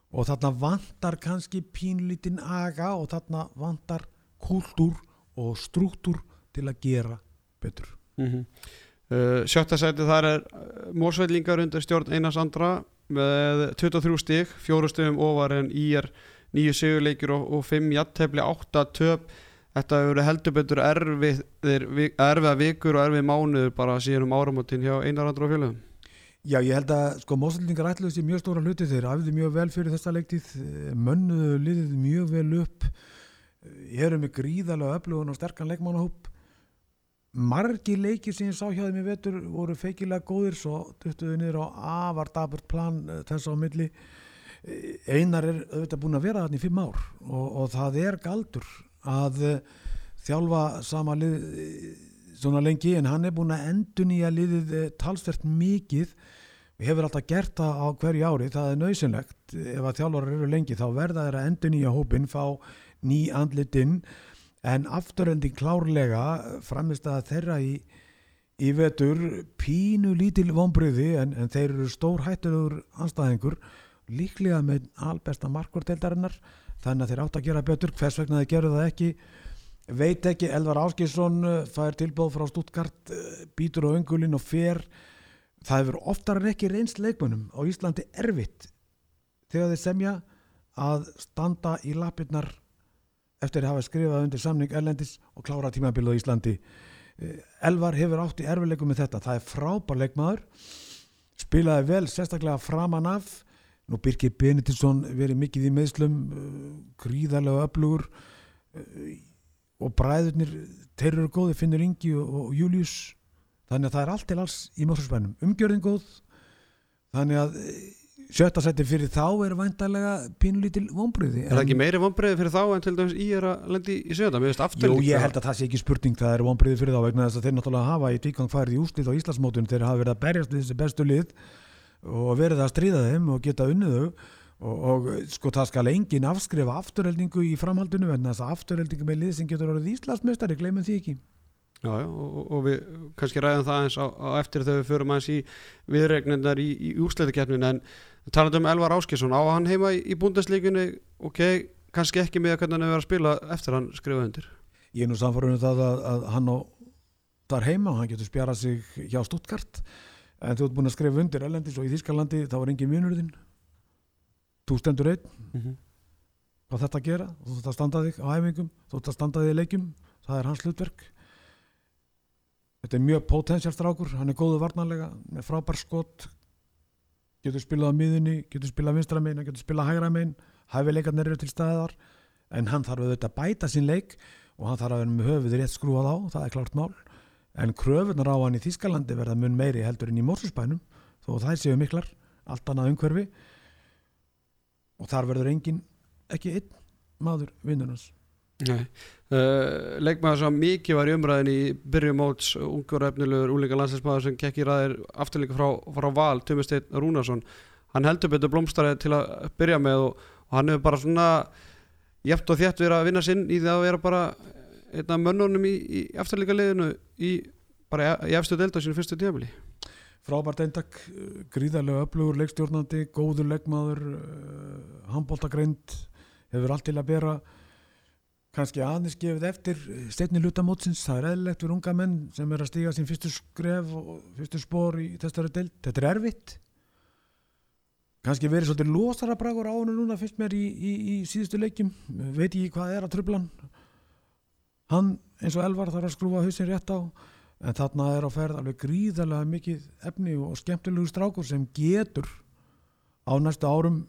S3: Og þarna vantar kannski pínlítinn aga og þarna vantar kúltúr og struktúr til að gera betur.
S2: Mm -hmm. uh, Sjötta sæti þar er mórsveitlingar undir stjórn Einars Andra með 23 stík, fjóru stíðum ofar en í er nýju sigurleikir og, og fimm jattefli, átta töp. Þetta hefur heldur betur erfið, erfiða vikur og erfið mánuður bara síðan um áramotinn hjá Einar Andra og fjöluðum
S3: Já, ég held að sko mósveitlingar ætluðu sér mjög stóra hluti. Þeir æfðu mjög vel fyrir þessa leiktið mönnuðu liðið mjög vel upp. Ég eru með gríðarlega öflugun og sterkan leikmannahóp margi leikir sem ég sá hjá þeim í vetur voru feikilega góðir svo duttuðu niður á afar daburt plan þess á milli. Einar er auðvitað búin að vera þarna í fimm ár og, og það er galdur að þjálfa sama lið svona lengi en hann er búin að endun í að liðið talsvert mikið. Og hefur alltaf gert það á hverju ári það er nöðsynlegt ef að þjálfarar eru lengi þá verða þeirra endun í að hópin fá ný andlitinn en afturöndin klárlega framist að þeirra í, í vetur pínu lítil vonbröði en, en þeir eru stór hættulegur anstæðingur líklega með albesta markvorteldarinnar þannig að þeir átt að gera betur. Hvers vegna þeir gerðu það ekki veit ekki, Elvar Áskilsson fær tilbóð frá Stuttgart býtur á öngulinn og fer. Það hefur oftar en ekki reynst leikmönum á Íslandi erfitt þegar þeir semja að standa í lapirnar eftir að hafa skrifað undir samning Erlendis og klára tímabilið á Íslandi. Elvar hefur átt í erfileikum með þetta, það er frábær leikmaður spilaði vel sérstaklega framan af. Nú Birgir Benediktsson verið mikið í meðslum gríðarlega öflugur og bræðurnir þeir eru góði, Finnur Ingi og, Július. Þannig að það er allt til alls í mörgspænum, umgjörðin góð þannig að sjötta seti fyrir þá er vantarlega pínlítil vonbröði
S2: Er það ekki meiri vonbröði fyrir þá en til dæmis í er að lendi í sjöta,
S3: Jú, ég held að það sé ekki spurning, það er vonbröði fyrir þá vegna þess að þeir náttúrulega hafa í tvígang farið í úslið á Íslandsmótun, þeir hafa verið að berjast við þessi bestu lið og verið að stríða þeim og geta unnið þau. Og, og sko það skal engin afskrifa afturheldingu í framhaldinu en þess að afturheldingu með lið sem getur orðið
S2: Já, já, og, og við kannski ræðum það eins á, á eftir þegar við förum aðeins í viðregnindar í, í úsleitakeppnin en talandum um Elvar Áskesson á hann heima í, búndasleikunni ok, kannski ekki með hvernig hann hefur verið að spila eftir hann skrifa undir.
S3: Ég er nú samfarið um það að, að hann á þar heima, hann getur spjarað sig hjá Stuttgart. En þú ert búin að skrifa undir Erlendis og í Þískalandi þá er engin vinurðinn þú stendur einn.
S2: Mm -hmm.
S3: hvað þetta gera, þú þútt að standa þig á æfingum, þú þútt að standa þig í leikjum. Það er hans hlutverk. Þetta er mjög potensial strákur hann er góðu varnarlega, með frábær skott getur spilað á miðunni getur spilað vinstra megin, getur spilað hægra megin. Hæfileikarnir eru til staðar en hann þarf auðvitað að bæta sín leik og hann þarf að vera með höfuð rétt skrúað á það er klart mál, en kröfunar á hann í Þískalandi verða mun meiri heldur en í Mórsfjörnsbænum, þó það séu miklar allt annað umhverfi. Og þar verður engin ekki einn maður vinnunars
S2: Nei, uh, leikmaður sem mikið var í umræðin í byrjum móts ungur efnilegur úleika landsinsmaður sem kekk í ræðir afturleika frá, frá val, Tumisteinn Rúnarsson. Hann heldur betur blómstarið til að byrja með og, og hann hefur bara svona jæft og þétt verið að vinna sinn í því að vera bara einn af mönnunum í, í afturleika liðinu í, bara í efstu delta sínu fyrstu tíabili
S3: Frábært eintak, gríðarlega öflugur leikstjórnandi, góður leikmaður handbóltagreind hefur allt til að bera kannski aðeins gefið eftir steinni lutamótsins, það er eðlilegt fyrir unga menn sem er að stíga sín fyrstu skref og fyrstu spór í þessari deild. Þetta er erfitt. Kannski verið svolítið losara bragur á hennu núna fyrst mér í, í, í síðustu leikjum. Veit ég hvað er að trublan hann. Eins og Elvar þarf að skrúa hausin rétt á en þarna er á ferð alveg gríðarlega mikið efni og skemmtilegu strákur sem getur á næstu árum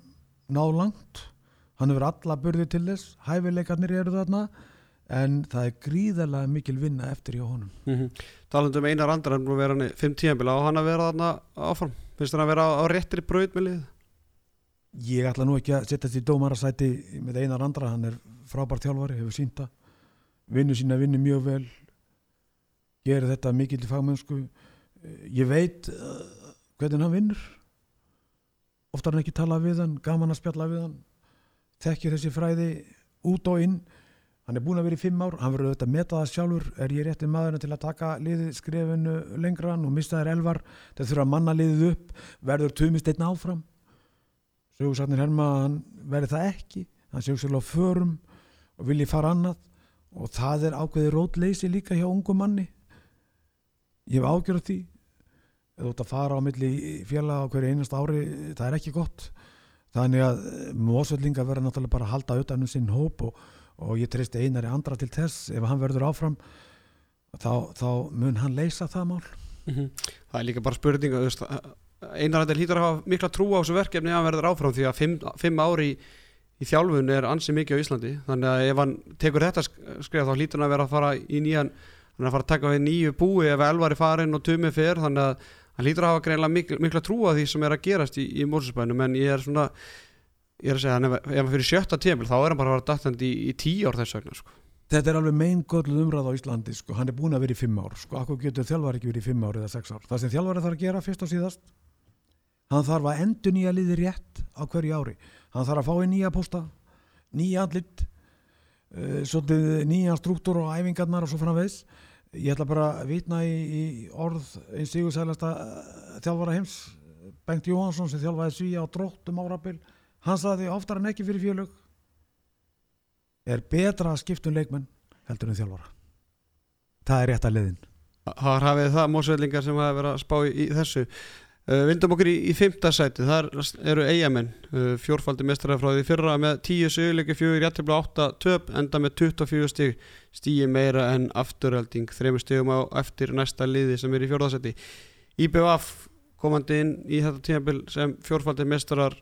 S3: ná langt hann hefur alla burði til þess hæfileikarnir eru þarna en það er gríðarlega mikil vinna eftir hjá honum.
S2: Mm -hmm. talandum um einar andra hann er vera hann í fimm tíðanbila og hann að vera þarna áfram? Finnst hann að vera á, réttri braut með lið
S3: Ég ætla nú ekki að setjast í dómarasæti með einar andra, hann er frábært þjálfari, hefur sínta vinnu sína vinnu mjög vel gerir þetta mikil í fagmennsku. Ég veit uh, hvernig hann vinnur. Oftar hann ekki tala við hann gaman að spjalla við hann þekkir þessi fræði út og inn. Hann er búin að vera í fimm ár. Hann verður auðvitað að meta það sjálfur. Er ég rétti maðurinn til að taka liðið skrefinu lengra og mista þær elvar? Þeir þurfa að manna liðið upp. Verður tumist einn áfram? Sögursarnir herma hann verður það ekki. Hann svolítið á förum og vilji fara annað. Og það er ákveði rótleysi líka hjá ungu manni. Ég hef ágjörð því. Þú ert að fara á milli félag á hverju einast ári, það er ekki gott þannig að mósvellinga verður náttúrulega bara að halda auðvitað um sinn hóp og, og ég treysti einari andra til þess. Ef hann verður áfram þá, þá mun hann leysa það mál.
S2: Mm -hmm. Það er líka bara spurning einar andar hýtar að hafa mikla trú á þessu verkefni að verður áfram því að fimm, fimm ári í, í þjálfun er ansið mikið á Íslandi. Þannig að ef hann tekur þetta skriða þá hlýtur hann að vera að fara í nýjan hann að fara að taka við nýju búi ef elvar er farin og tumið fyrr þannig að hann lítur að hafa greinlega mikla, mikla trú á því sem er að gerast í, í mórsspænum en ég er svona ég er að segja að ef hann fyrir sjötta tímil þá er hann bara að vera dættandi í, í tíu ár þess vegna sko.
S3: Þetta er alveg megin gölluð umræð á Íslandi sko. hann er búin að vera í fimm ár sko. akkur getur þjálfar ekki verið í fimm ár eða sex ár það sem þjálfar þarf að gera fyrst og síðast hann þarf að endur nýja liði rétt á hverju ári hann þarf að fá í nýja posta nýja allit uh, nýja struktúr og æfingarnar og svo framvegs Ég ætla bara að vitna í, í orð eins sigursælasta uh, þjálfara heims, Bengt Jóhansson sem þjálfaði svíja á dróttum árabil. Hann saði oftar en ekki fyrir fjölug er betra að skiptum leikmenn heldur en þjálfara. Það er rétt að liðin
S2: Það hafið það mósveldingar sem hafa verið að spá í, í þessu? Uh, Vindum okkur í, í fymta sæti. Þar eru eigamenn uh, fjórfaldi mestrar frá því fyrra með 10 söguleiki fjögur, jættibla 8 töp enda með 24 stíg stígi meira en afturhalding þrejum stígum á eftir næsta liði sem er í fjórðarsæti IBF komandi inn í þetta tímabil sem fjórfaldi mestrar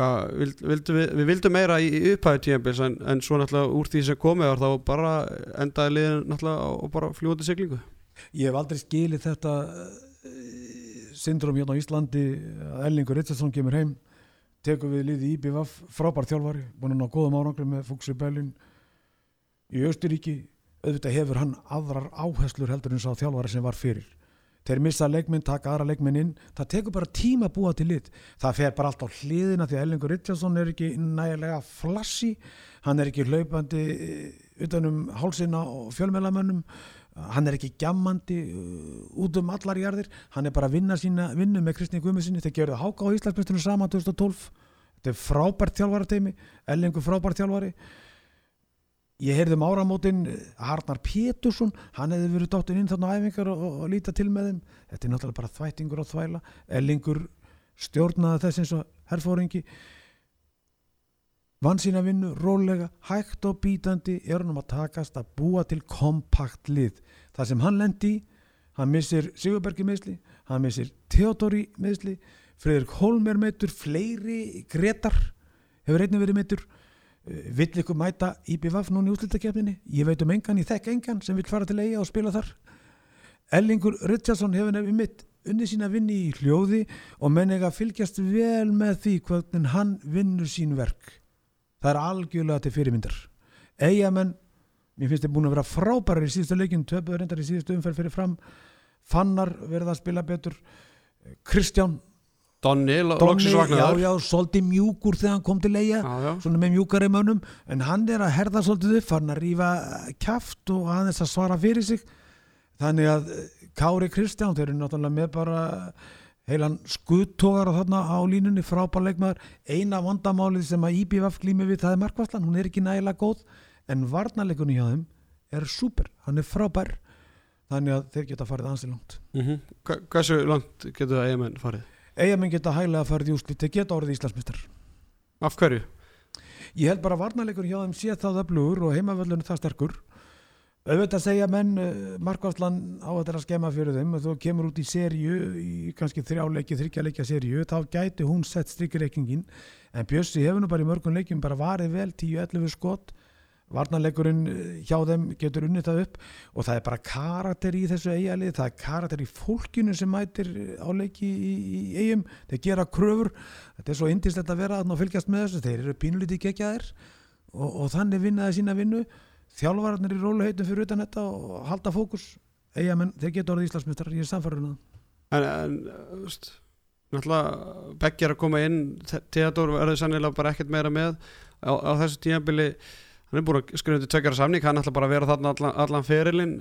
S2: vild, vildu við, við vildum meira í upphæðu tímabils en, en svo náttúrulega úr því sem komið var þá bara endaði liðin náttúrulega og bara fljóti siglingu.
S3: Ég hef aldrei skilið þetta syndrom hérna á Íslandi. Að Ellingur Ritzarsson kemur heim tekum við liði í BVF frábær þjálfari, búin að ná góðum árangri með Fúksi Bellin í Östuríki auðvitað hefur hann aðrar áherslur heldur eins á þjálfari sem var fyrir. Þeir missa leikminn, taka aðra leikminn inn. Það tekur bara tíma að búa til lit það fer bara allt á hliðina því að Ellingur Ritjarsson er ekki nægilega flassi hann er ekki hlaupandi utanum hálsina og fjölmjölamönnum hann er ekki gjammandi uh, út um allar jarðir. Hann er bara að vinna sína vinnu með Kristni Guðmundssoni þeir gerðu háka á Íslandsmyndstunum sama 2012 þetta er frábært þjálfara teimi Ellingur frábært þjálfari ég heyrði um áramótin Harnar Pétursson, hann hefði verið dóttin inn þarna á æfingar og, og, líta til með þeim. Þetta er náttúrulega bara þvættingur og þvæla. Ellingur stjórnaði þess eins og herrfóringi vann sína vinnu, rólega hægt og bítandi er hann um að takast að búa til kompakt lið. Það sem hann lendi í hann missir Sigurbergi meðsli hann missir Theodori meðsli Fredrik Holmer meðtur fleiri Gretar hefur einnig verið meðtur vill ykkur mæta IBVF núna í úslutakefninni ég veit um engan, ég þekk engan sem vil fara til eiga og spila þar. Ellingur Richardson hefur nefnir mitt unni sína vinni í hljóði og menn ega fylgjast vel með því hvernig hann vinnur sín verk. Það er algjörlega til fyrirmyndar. Eigamenn, mér finnst þið búin að vera frábærar í síðustu leikin, töpuður reyndar í síðustu umferð fyrir fram. Fannar verða að spila betur. Kristján
S2: Donni, loksins vaknaður.
S3: Já, já, svolítið mjúkur þegar hann kom til eiga svona með mjúkari mönnum en hann er að herða svolítið upp hann að rífa kæft og aðeins að svara fyrir sig. Þannig að eh, Kári Kristján, þeir eru náttúrulega með bara heilan skuttógar þarna á línunni, frábærleikmaður eina vandamálið sem að IBF glými við það er markværslan, hún er ekki nægilega góð en varnarleikunni hjá þeim er super, hann er frábær. Þannig að þeir geta farið ansi langt.
S2: Mm -hmm. Hversu langt getur það eigamenn
S3: geta hæglega að fara í úslit þeir geta orðið Íslandsmyndstar
S2: Af hverju?
S3: Ég held bara að varnarleikur hjá þeim sé það öflugur og heimavöllunum það sterkur. Auðvitað segja menn uh, Markvarslan á þetta að skema fyrir þeim. Og þú kemur út í serju í kannski þrjáleiki, þryggjarleikja serju þá gæti hún sett strykkireikingin en Bjössi hefur nú bara í mörgum leikim bara varið vel 10-11 skott varnarleikurinn eh, hjá þeim getur unnið það upp. Og það er bara karakter í þessu eigalið, það er karakter í fólkinu sem mætir á leiki í, í eigum, þeir gera kröfur. Þetta er svo indislegt að vera að fylgjast með þessu, þeir eru pínulítið gegjaðir og, og þannig vinnaði sína vinnu. Þjálfvararnir í róluheitum fyrir utan þetta og halda fókus. Eigamenn, þeir geta orðið Íslandsmyndar ég er samfærður um
S2: En, en þú veist, náttúrulega Beggi er að koma inn, Theodor verður sannilega bara ekkert meira með á, á þessu tímabili hann er búin að skrifa til tökjara samning, hann ætla bara að vera þarna allan, allan ferilinn,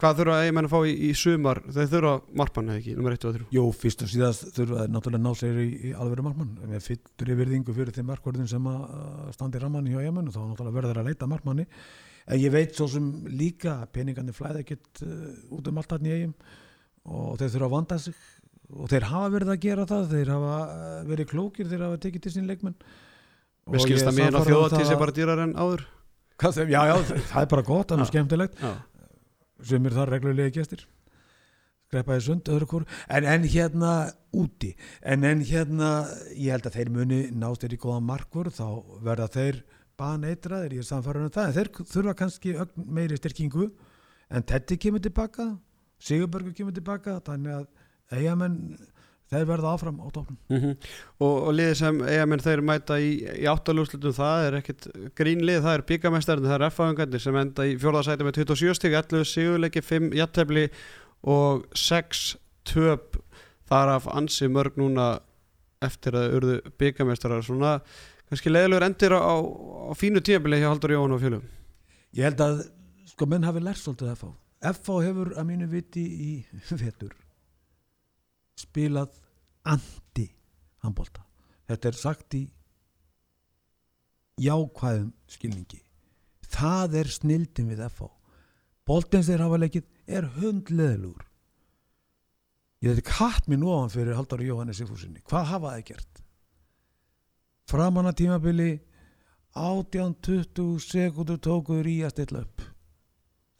S2: hvað þurfa eigamenn að fá í, í sumar, þeir þurfa margmann eða ekki, nummer 1 og 3?
S3: Jú, fyrst og síðast þurfa þeir náttúrulega ná sér í, í alvegur margmann, við fyllur í virðingu fyrir þeim markvörðin sem að standi rammanni hjá eigamenn og þá náttúrulega verður þeir að leita margmanni en ég veit svo sem líka peningarnir flæða ekkert uh, út um allt hann í eigum og þeir þurfa að vanda sig. Og þeir hafa verið að gera það þeir hafa uh, verið klókir, þeir hafa tekið til sín leikmenn.
S2: Við skilst að mér á þjóðatíð sé bara dýrar en áður
S3: Sem, já, já, það er bara gott, það er skemmtilegt. Sem er það reglulega gestir. Skrepaði sund öðru hvort en, en hérna úti en, en hérna, ég held að þeir muni nást þeir í góða markvör þá verða þeir baneitraðir, ég er samfærður um það. En þeir þurfa kannski meiri styrkingu en Teddy kemur tilbaka Sigurbergur kemur tilbaka þannig að eigamenn þeir verða áfram á tóknum
S2: mm -hmm. og, og liðið sem eigamenn þeir mæta í, í áttalúslutum það er ekkit grínlið, það er byggamestarinn það er F-aðungarnir sem enda í fjórðarsæti með 27 stík, 11 sigurleiki 5 jattefli og 6 töp þar af ansi mörg núna eftir að urðu byggamestarar svona kannski leiðilegur endir á, á, fínu tíabili hjá Haldur Jóhann og fjölum
S3: Ég held að sko menn hafi lært svolítið F.A. F.A. hefur að mínu viti í vetur spilað andi handbólta. Þetta er sagt í jákvæðum skilningi. Það er snildin við FH. Bóltins þeir hafa leikið er hundleðlur. Ég þetta katt mér nú á hann fyrir Halldóri Jóhannes Sigfúsinni. Hvað hafa það gert? Framan að tímabili 18-20 sekundur tókuður í að stilla upp.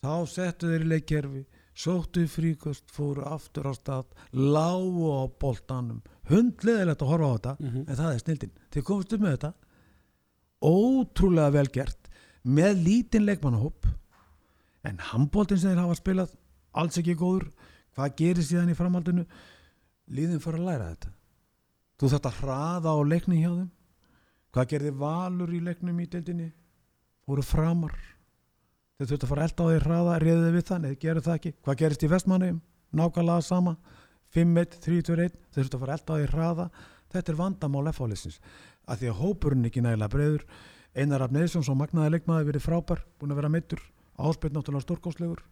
S3: Þá settu þeir í leikkerfi sóttu fríkost, fóru aftur á stað lágu á boltanum. Hundleðilegt að horfa á þetta mm -hmm. en það er snildin, þeir komast upp með þetta. Ótrúlega vel gert með lítinn leikmannahóp. En handbóltinn sem þeir hafa spilað alls ekki góður. Hvað gerir síðan í framhaldinu? Líðin fyrir að læra þetta. Þú þarft að hraða á leikni hjá þeim. Hvað gerði valur í leiknum í deildinni? Voru framar þeir þurftu að fara elda á því hraða reyðið við þann, eða gerðu það ekki. Hvað gerist í vestmannum, nákvæmlega sama. 5-1, 3-2-1 þeir þurftu að fara elda á því hraða, þetta er vandamál F-álisins, að því að hópurinn ekki nægilega breyður, Einar Abneðsson svo magnaði leikmaði verið frábær, búin að vera mittur áspilt náttúrulega stórkóslegur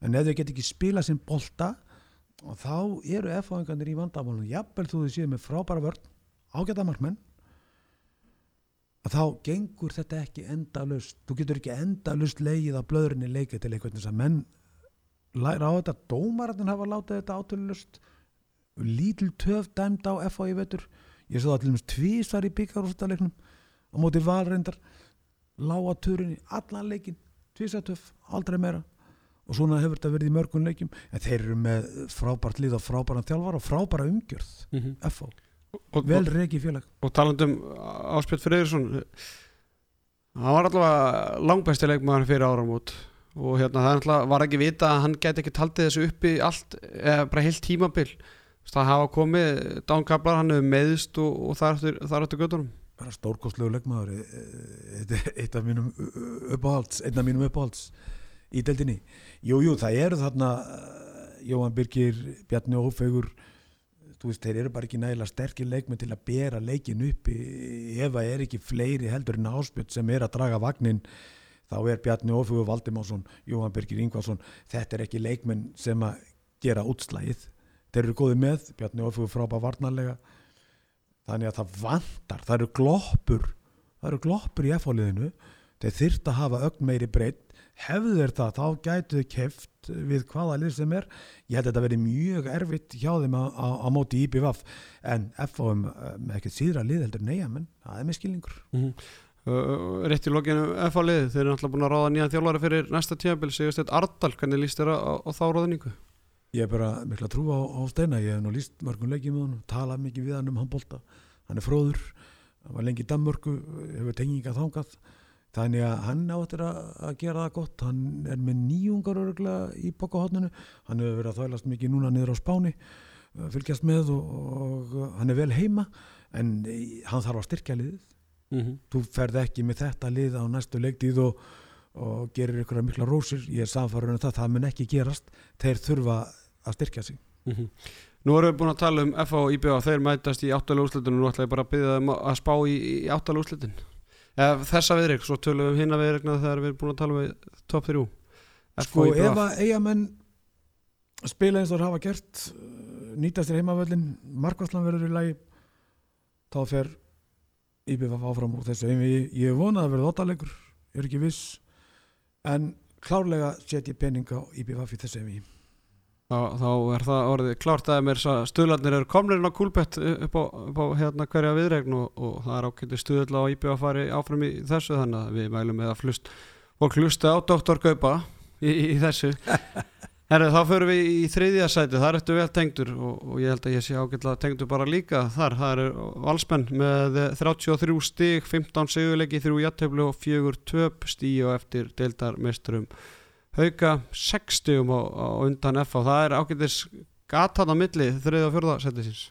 S3: en ef þau get ekki spila sem bolta þá eru F-áingarnir í vandamálunum, jafnvel þú þau séu með frábæra vörn, markmenn að þá gengur þetta ekki endalust þú getur ekki endalust leið að blöðurinni leika til einhvern veginn. Að menn læra á þetta, dómarinn hafa látið þetta átölulust lítil töf dæmd á FA í vetur. Ég svo það til og meins tvísar í byggarústalegnum á móti valreindar lága turinni, allan leikin tvísar töf, aldrei meira. Og svona hefur þetta verið í mörgun leikim en þeir eru með frábært líð og frábæran þjálfar og frábæra umgjörð mm -hmm. FA og, vel reiki félag.
S2: og talandum Áspjörn Freyðursson hann var allavega langbæsti leikmaður fyrir áramót. Og hérna það alltaf, var ekki vita að hann geti ekki taldið þessu uppi allt, eða bara heilt tímabil. Það hafa komið dánkablar, hann hefur meðist og, og þar áttu göttunum
S3: bara stórkostlegu leikmaður e, e, eitt af mínum uppáhalds einn af mínum uppáhalds í deldinni jújú, jú, það eru þarna Jóhann Birgir, Bjarni Ófegur þú veist, þeir eru bara ekki nægilega sterkir leikmenn til að bera leikin upp. Ef það er ekki fleiri heldur en áspjöld sem er að draga vagnin þá er Bjarni Ófjörður Valdimásson Jóhann Birgir Ingvarsson, þetta er ekki leikmenn sem að gera útslægið þeir eru góðið með, Bjarni Ófjörður frábæð varnarlega. Þannig að það vantar, það eru gloppur það eru gloppur í efáliðinu þeir þyrta að hafa ögn meiri breytt hefðu þeir það, þá gætu þau keft við hvaða lið sem er. Ég held að þetta verði mjög erfitt hjá þeim á móti IBVF en FOM með ekkert síðra lið heldur neja, menn það er með skilningur mm -hmm.
S2: uh, Rétt í lokinu FO lið, þeir eru alltaf búin að ráða nýja þjálfari fyrir næsta tíabil, segjast þetta Ardal hvernig líst þeirra á, á þá ráðningu?
S3: Ég er bara mikla trú á, á steina. Ég hef nú líst mörgum leikið með hann talað mikið við hann um handbólta, hann er fróður hann var lengi í Danmörku, hefur tenginga þángað þannig að hann áttir að, að gera það gott. Hann er með nýjungar örgulega í bókahotninu, hann hefur verið að þvælast mikið núna niður á spáni fylgjast með og, og hann er vel heima. En eh, hann þarf að styrkja liðið.
S2: Mm -hmm.
S3: þú ferð ekki með þetta lið á næstu leiktíð og, og gerir ykkur mikla rósir, ég er samfarið um það. Það mun ekki gerast, þeir þurfa að styrkja sig.
S2: Mhm. Nú erum við búin að tala um FA og IBA þeir mætast í áttalega úrslitin og nú ætla ég bara að byggja þeim að spá í, í áttalega úrslitin Eða, þessa viðreik, svo tölum við um hinna viðreikna þegar við erum búin að tala um top 3
S3: sko ef að eigamenn spila eins og hafa gert uh, nýtast þér heimavöllin markværslan verður í lagi þá fer IBF áfram úr þessu. Ég, ég vona að það verður óttalegur ég er ekki viss en klárlega set ég pening á IBF í þessu heimi
S2: þá, þá er það orðið klárt að mér stuðlarnir eru komnirinn á kúlbett upp á, upp á hérna hverja viðreikn og, og það er ákveðið stuðla á IBA að fara áfram í þessu þannig að við mælum með að flust og hlusta á Dr. Gaupa í, í, í þessu Herri, þá förum við í þriðja sæti, þar ertu vel tengdur og, og ég held að ég sé ágætlega tengdur bara líka þar, það er valsmenn með 33 stíg, 15 sigurleiki, 3 jættöflu og 4 töp stíg og eftir deildarmesturum hauka 6 stígum á, á undan F og það er ágætis gatan á milli þriðja og fjörða sætisins.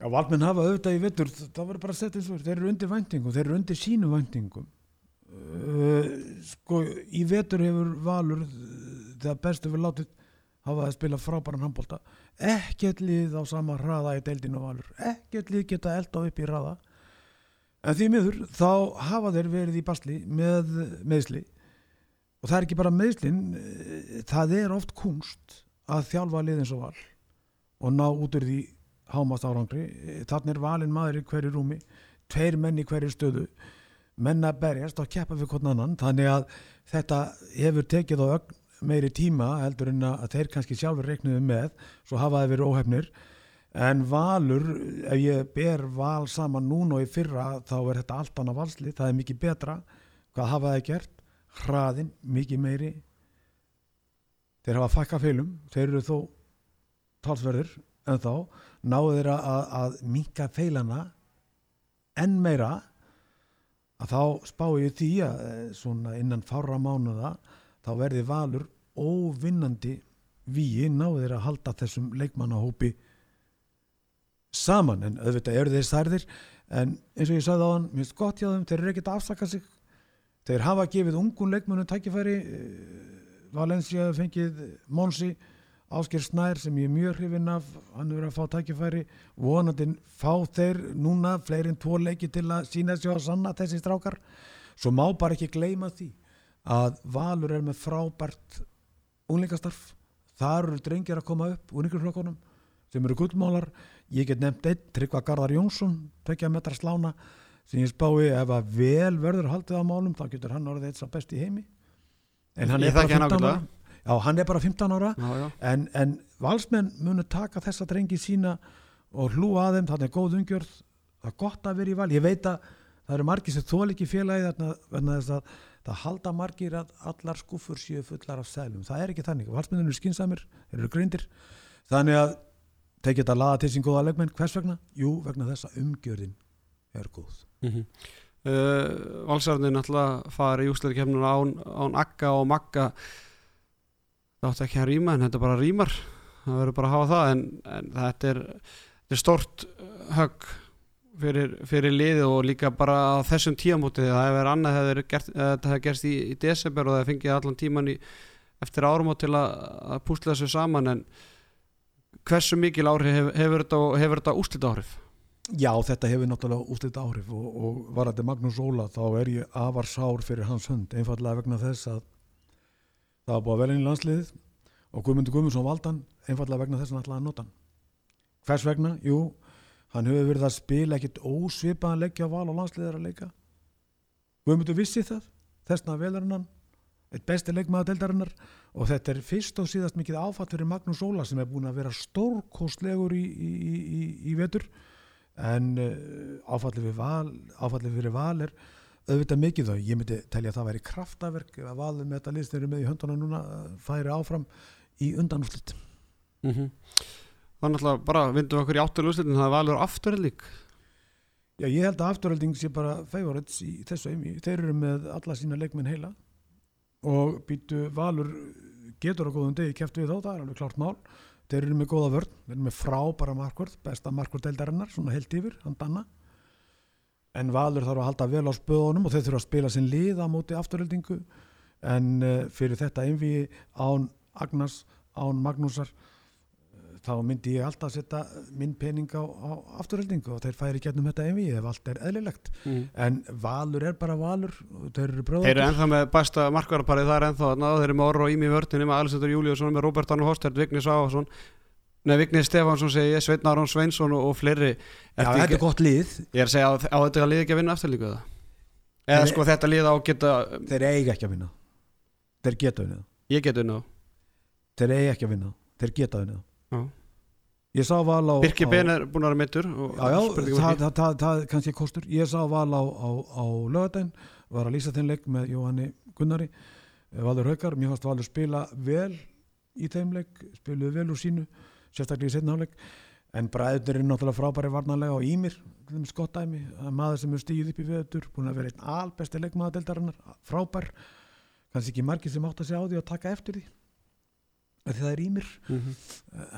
S3: Já, valmenn hafa auðvitað í vettur, það verður bara og þeir eru undir væntingum, þeir eru undir sínu væntingum. Uh, sko, í vettur hefur valur þegar bestu við látið hafa að spila frábæran handbólta ekkert lið á sama hraða í deildinu valur, ekkert lið geta elda upp í hraða. En því miður þá hafa þeir verið í basli með meðsli og það er ekki bara meðslin það er oft kunst að þjálfa lið eins og val og ná út úr því hámast árangri þannig er valin maður í hverju rúmi tveir menn í hverju stöðu. Menn að berjast og keppa við hvern annan. Þannig að þetta hefur tekið á meiri tíma heldur en að þeir kannski sjálfur reiknuðu með svo hafa þeir verið óhefnir en valur, ef ég ber val saman núna og í fyrra þá er þetta allt annað valsli, það er mikið betra. Hvað hafa þeir gert hraðin, mikið meiri. Þeir hafa fakka feilum þeir eru þó talsverður en þá náðu þeir að, að minka feilana enn meira að þá spá ég því að svona innan fára mánuða þá verði valur óvinnandi víi náðu þeir að halda þessum leikmannahópi saman. En auðvitað eru þeir særðir. En eins og ég sagði á hann, mér finnst gott hjá þeim þeir eru ekkert að afsaka sig þeir hafa gefið ungun leikmannu tækifæri Valencia fengið Monsi Ásker Snær sem ég er mjög hrifin af hann verið að fá tækifæri. Vonandinn fá þeir núna fleiri en tvo leiki til að sína sér að sanna þessi strákar. Svo má bara ekki gleyma því að Valur er með frábært unglingastarf þar eru drengir að koma upp úr ykkur flokkonum sem eru gullmálar. Ég get nefnt einn, Tryggva Garðar Jónsson tvekja metra slána sem ég spái ef að vel verður haldið á málum þá getur hann orðið eitt sá best í heimi. En hann er bara
S2: þekki hann
S3: 15 ára.
S2: Ágætlega.
S3: já, hann er bara 15 ára.
S2: Já, já.
S3: en, en valsmenn munu taka þessa drengi sína og hlúa að þeim, þannig er góð umgjörð. Það er gott að vera í val, ég veit að það eru margir sem þól ekki félagi þarna vegna þess að það halda margir að allar skúfur séu fullar af sælum það er ekki þannig, valsmennir eru skinsamir eru grindir, þannig að geta að laða til sín góða leikmenn. Hvers vegna? Jú, vegna þess að umgjörðin er góð
S2: Mm -hmm. uh, Valsarðin náttúrulega fara í úsleikefnuna án, án Akka og Magga það átti ekki að rýma en þetta bara rýmar það verður bara að hafa það en, en þetta er, er stort högg fyrir, fyrir liðið og líka bara á þessum tíamóti það hefur verið annað hefur gert, eh, þetta hefur gerst í, í desember og það fengið allan tíman í, eftir áramót til að, að púsla þessu saman en hversu mikil áhrif hefur, hefur þetta, þetta úslita áhrif?
S3: Já, þetta hefur náttúrulega úslit áhrif og, og var þetta Magnús Óla þá er ég afar sár fyrir hans hund einfallega vegna þess að það var búið að velja inn í landsliðið og Guðmundur Guðmundsson valdan einfallega vegna þess að hann ætlaði að nota hann. Hvers vegna? Jú, hann hefur verið að spila ekkit ósvipaðan leggja val og landsliðið er að leika. Guðmundur vissi það þessna velur hann eitt besti leikmaða deildarinnar og þetta er fyrst og síðast mikið áfatt fyrir Magnús Óla sem er búin að vera stórkostlegur í, í, í, í vetur en uh, áfallið við val áfallið fyrir val er auðvitað mikið þá, ég myndi telja að það væri kraftaverk að valið með þetta list eru með í hönduna núna uh, færi áfram í undanúslit
S2: Mm -hmm. Það er náttúrulega bara vindum okkur í áttölu úrslitin það er valur aftur lík
S3: Já, ég held að afturölding sé bara favorites í þessu eimi. Þeir eru með alla sína leikmenn heila og býtu valur getur á góðum degi kæft við þá, það er alveg klart mál. Þeir eru með góða vörn, þeir eru með frábara markvörð, besta markvörð deildarinnar, svona heilt yfir, hann danna. En valur þarf að halda vel á spöðunum og þeir þurfa að spila sinn lið á móti afturöldingu. En uh, fyrir þetta einvi án Agnars, án Magnúsar, þá myndi ég alltaf setja minn pening á, á afturhaldingu og þeir færi gennum þetta einvi ef allt er eðlilegt.
S2: Mm.
S3: en Valur er bara Valur þeir eru
S2: Þeir eru ennþá með bæsta markvarparið það er ennþá þarna, þeir eru með Orro og Ími í vörtinni með Alessandur Júliusson, með Róbert Arnur Hostert, Vignis Áhansson Nei, Vignis Stefánsson segi ég, Sveitn Aron Sveinsson og, og fleiri.
S3: Já, þetta er gott lið,
S2: Ég er að segja á, þetta lið ekki að vinna afturlíku það Eða?
S3: Nei.
S2: sko þetta lið á geta
S3: þeir eiga ekki að vinna. Þeir geta unnið.
S2: Ég get unnið á
S3: þeir eiga ekki að vinna, þeir geta unnið
S2: Já.
S3: ég sá Val á
S2: Birki
S3: á-
S2: Ben er búin að vera mittur
S3: Já, já, það, það, það, það er kannski kostur. Ég sá val á, á, á lögadaginn var að lýsa þeim leik með Jóhanni Gunnari. Eh, Valur Haukar, mér fannst Valur spila vel í þeim leik spiluðu vel úr sínu, sérstaklega í setna hálfleik. En bræður er náttúrulega frábæri varnarlega og Ímir, skott dæmi. Það er maður sem er stíð upp í veður búin að vera einn albesti leikmaður deildarinnar frábær, kannski ekki margir sem átt að segja á því að taka eftir því því það er Ímir
S2: Mhm.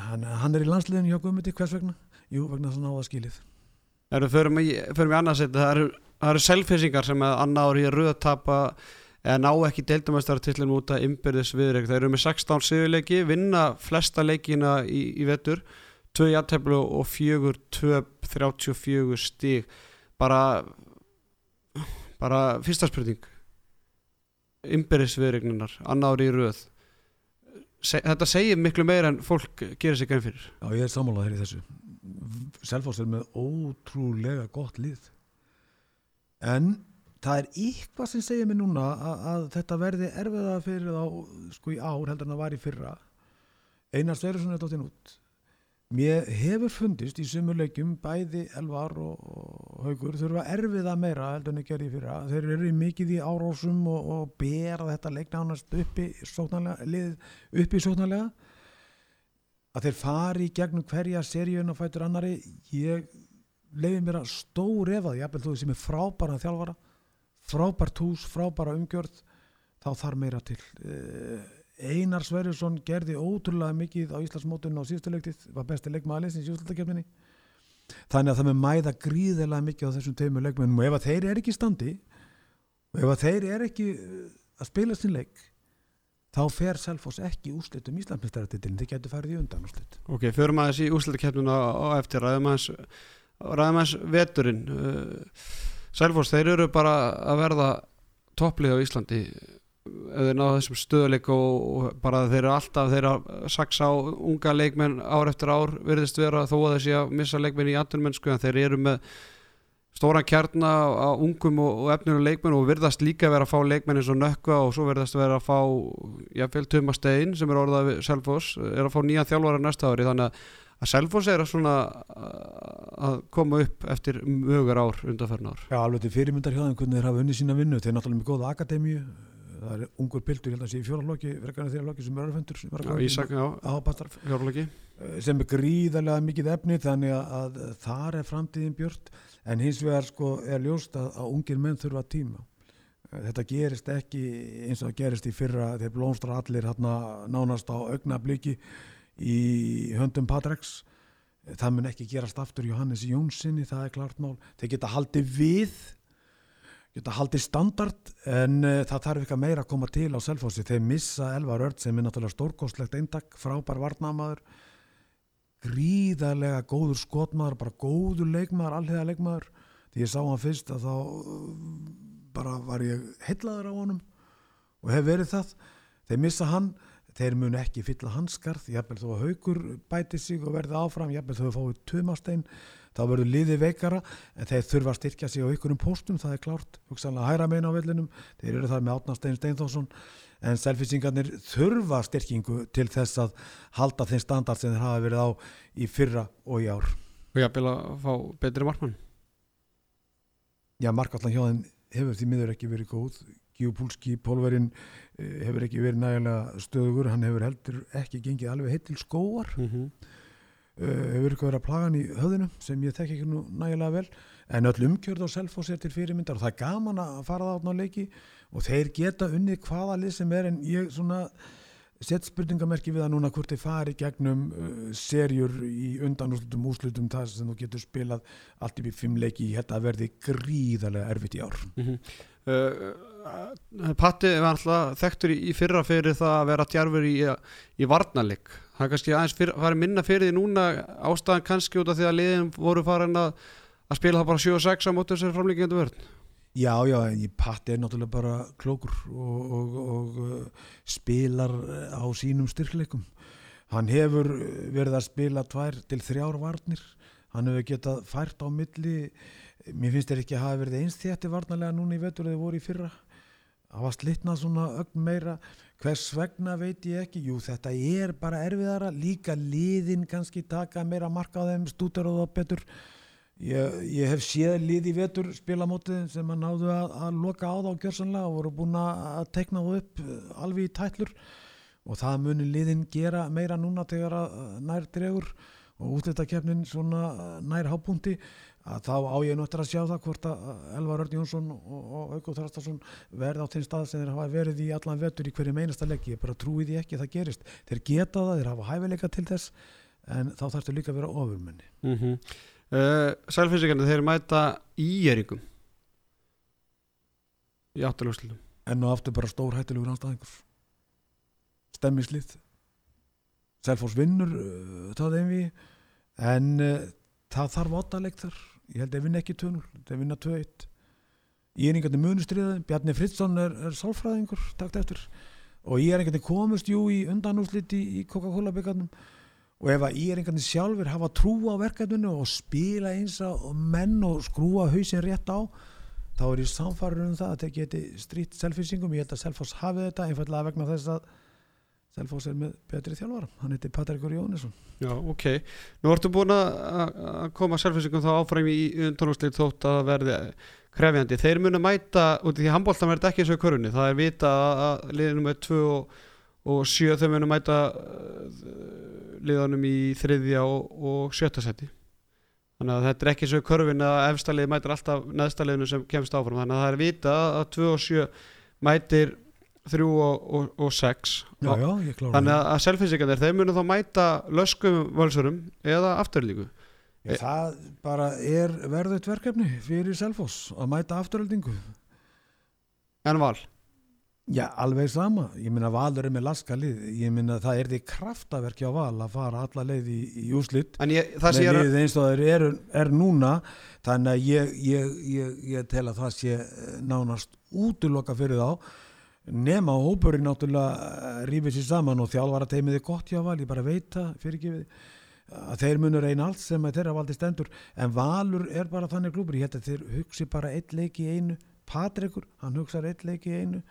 S3: hann, hann er í landsliðinu hjá Guðmundi, hvers vegna? Jú, vegna þess að náða skilið
S2: Erum förum í, förum í annarsæti það eru, það eru selfisingar sem að annar í röð tapa eða ná ekki deildamæstartillin út að innbyrðis viðreik. Það eru með 16 sigurleiki, vinna flesta leikina í, í vetur, 2 jætteflu og 4, 2, 34 stíg. Bara, bara fyrsta spurning. Innbyrðis viðreiknunar, annar í röð. Þetta segir miklu meira en fólk gerir sig grein fyrir.
S3: Já, ég er sammálað hér í þessu. Selfoss er með ótrúlega gott lið. En það er eitthvað sem segir mér núna að, að þetta verði erfiða fyrir þá sko í ár heldur en það var í fyrra. Einar Sverjesson er dóttin út mér hefur fundist í sumuleikjum bæði Elvar og, og Haugur þurfa erfiða meira heldur en að gera í fyrra. Þeir eru í mikið í árósum og, og bera þetta sóknarlega, lið uppi sóknarlega. Að þeir fari í gegnum hverja seríun og fætur annari ég leiði mér að stór efa því að þú sem er frábæra þjálfara frábært hús, frábæra umgjörð þá þarf meira til. Eh, Einar Sverjusson gerði ótrúlega mikið á Íslandsmótunum á síðustu leiktið var besti leikmaður leysins í úslutakefninni þannig að það með mæða gríðilega mikið á þessum teimur leikmennum og ef að þeir eru ekki í standi og ef að þeir eru ekki eh, að spila sin leik þá fer Selfoss ekki úrslitum Íslandsmyndstaratitilin, þeir getur farið í undan úrslit.
S2: Ok, förum aðeins í úslutakefnuna á eftir, ræðum aðeins, veturinn. Uh, Sælfors, þeir eru bara að verða topplið á Íslandi þeir náðu þessum stöðuleik og, og bara þeir eru alltaf þeir eru saksa á unga leikmenn ár eftir ár virðist vera þó að þessi að missa leikmenn í aturmennsku en þeir eru með stóran kjarna á ungum og, og efninu leikmenn og virðast líka vera að fá leikmenn eins og nökka og svo virðast vera að fá jáfnvel Tuma Stein sem er orðað við Selfoss er að fá nýja þjálfara næsta ári. Þannig að, Selfoss er að svona að koma upp eftir mögur ár undanferðin ár.
S3: Já, alveg til fyrirmyndar hjá þeim hvernig þeir hafa unni sína vinnu. Þeir náttúrulega með góða akademíu það er ungur piltur, ég held að sé í fjóralokki verkefni þeirra lokki sem er örfendur
S2: já,
S3: ábastar
S2: fjárleiki
S3: sem er gríðarlega mikið efni þannig að, að þar er framtíðin björt en hins vegar sko er ljóst að, að ungir menn þurfa tíma. Þetta gerist ekki eins og það gerist í fyrra þeir blómstra allir hérna nánast á augnabliki í höndum Patrex það mun ekki gerast aftur Jóhannes Jónssoni, það er klart mál. Þeir geta haldið við geta haldið standard en uh, það þarf eitthvað meira að koma til á Selfossi. Þeir missa Elvar Örd sem er náttúrulega stórkostlegt eintak, frábær varnamaður gríðarlega góður skotmaður, bara góður leikmaður, alliða leikmaður því ég sá hann fyrst að þá uh, bara var ég hellaður á honum og hef verið það. Þeir missa hann, þeir mun ekki fylla hanskarð, jafnvel þó að haugur bæti sig og verði áfram, jafnvel þó að fáið tumastein, þá verður liði veikara en þeir þurfa að styrkja sig á ykkurum póstum, það er klárt, hugsanlega hæra meina á vellinum, þeir eru þar með Átnastein Steinþórsson. En selfisingarnir þurfa styrkingu til þess að halda þeim standard sem þeir hafa verið á í fyrra og í ár.
S2: Og jafnvel að fá betri markmann.
S3: Já, markallan hjá þeim hefur því miður ekki verið góð. Gjúpúlski, Pólverinn eh, hefur ekki verið nægilega stöðugur, hann hefur heldur ekki gengið alveg heitt til skóar
S2: mm -hmm.
S3: Hefur ekki verið að plaga hann í höðinu sem ég þekki ekki nú nægilega vel. En öll umkjörð og selfos er til fyrirmyndar og það er gaman að fara það átna á leiki. Og þeir geta unnið hvaða lið sem er en ég svona sett spurningamerki við að núna hvort þeir fari gegnum uh, serjur í undanúslutum úslutum þar sem þú getur spilað allt í fimm leiki, að verði gríðarlega erfitt í ár.
S2: Mm -hmm. Uh, Patti var alltaf þekktur í, í fyrra fyrir það að vera djarfur í, í varnarleik. Það er kannski aðeins fyrir, farið minna fyrir því núna ástæðan kannski út af því að liðin voru farin að, að spila það bara 7-6 á mótu þessari framleikindu vörn.
S3: Já, já, patti er náttúrulega bara klókur og, og, og uh, spilar á sínum styrkleikum. Hann hefur verið að spila tvær til þrjár varnir, hann hefur getað fært á milli, mér finnst þetta ekki að hafa verið eins þétti varnarlega núna í vetur eða voru í fyrra. Það var slitnað svona ögn meira, hvers vegna veit ég ekki, jú þetta er bara erfiðara, líka liðin kannski taka meira marka á þeim, stútar og það betur. Ég, ég hef séð lið í vetur spilamótið sem að náðu að, að loka á það á gjörsanlega og voru búin að tekna það upp eh, alveg í tætlur. Og það muni liðin gera meira núna þegar nær dregur og útlýttakefnin svona eh, nær hábúndi að þá á ég náttúrulega að sjá það hvort að Elvar Örn Jónsson og, Auko Þrastarsson verði á þeim stað sem þeir hafa verið í allan vetur í hverju meinasta leggi, ég bara trúi því ekki að það gerist. Þeir geta það, þeir hafa hæfileika til þess en þá þarfstu líka að vera ofurmenni.
S2: Mm -hmm. Uh, eh, Sælfísikarnir þeir mæta íeringum í áttaljóðslutum
S3: enn og aftur bara stór hættilegur anstæðingur stemmislið. Sælfors vinnur uh, það einvi en uh, það þarf áttaleg þar ég held að vinna ekki tönul, það vinna 2-1 Íeringarnir munustriði Bjarni Fridsson er, er sálfræðingur takt eftir. Og Íeringarnir komust jú í undanúslit í, Coca-Cola byggarnum og ef að íringarnir sjálfur hafa trú á verkefninu og spila eins og menn og skrúa hausin rétt á þá er ég samfarið um það að það geti strýtt selfisingum, ég held að Selfoss hafi þetta einfallega vegna þess að Selfoss er með betri þjálfara, hann heiti Patrikur Jónesson
S2: Já, ok, nú ertu búin að koma selfisingum þá áfram í undanúslið þótt að verði krefjandi, þeir munu mæta út í því handbóltan verði ekki eins og körunni, það er vita að liðinu með 2 og, og 7 þeir munu mæta liðanum í þriðja og, og sjötta seti þannig að þetta er ekki svo í körfin að efstalið mætir alltaf neðstaliðinu sem kemst áfram. Þannig að það er vita að 2 og 7 mætir 3 og, og 6
S3: já, já,
S2: þannig að, að selfinsíkandir þeir munu þá mæta löskum völsurum eða afturlíku
S3: Já, það bara er verðut verkefni fyrir Selfoss að mæta afturöldingu
S2: En val?
S3: Já, alveg sama. Ég minna Valur er með laskalið. Ég minna það er því kraftaverki á Val að fara alla leið í, í úslitt.
S2: En ég, það sé...
S3: Með eins og það er, er núna, þannig að ég, ég, ég tel að það sé eh, nánast útloka fyrir þá. Nema hópurinn náttúrulega rífið sér saman og þjálfara teimiði gott hjá Val. Ég bara veit það fyrirgefið að þeir munur einn allt sem þeirra valdi stendur. En Valur er bara þannig klúpur. Ég held að þeir hugsi bara eitt leik í einu. Patrikur, hann hugsaður eitt leik í einu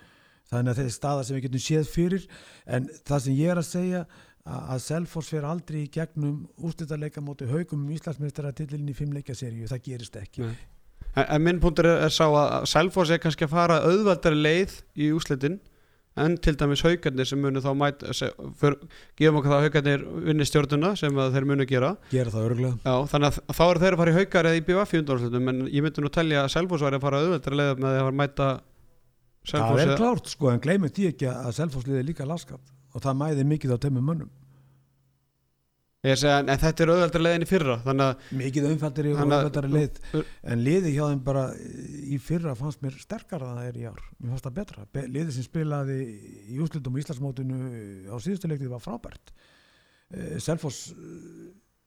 S3: þannig að þetta er staða sem við getum séð fyrir en það sem ég er að segja að Selfors fer aldrei í gegnum úrslutalega móti haugum Íslandsmyndstarartillin í fimmleika seríu, það gerist ekki
S2: en, en minn punktur er, er sá að Selfors er kannski að fara auðvaldari leið í úrslitin en til dæmis haugarnir sem munu þá mæt gefum okkur það haugarnir vinni stjórnuna sem þeir munu gera.
S3: Gera það örgulega
S2: Já, þannig að þá eru þeir að fara í haugar eða í BVF en ég myndi nú telja að Selfors var að fara auðvaldari leið með að mæta
S3: Selfoss það er klárt sko en gleymið því ekki að Selfossliði er líka laskat og það mæði mikið á tömum mönnum
S2: Segja, en þetta er auðvöldar leiðin í fyrra
S3: mikið umfældir í auðvöldar leið. En liði hjá þeim bara í fyrra fannst mér sterkar að það er í ár. Mér fannst það betra, liði sem spilaði í úslutum í Íslandsmótinu á síðustuleiktið var frábært. Eh, Selfoss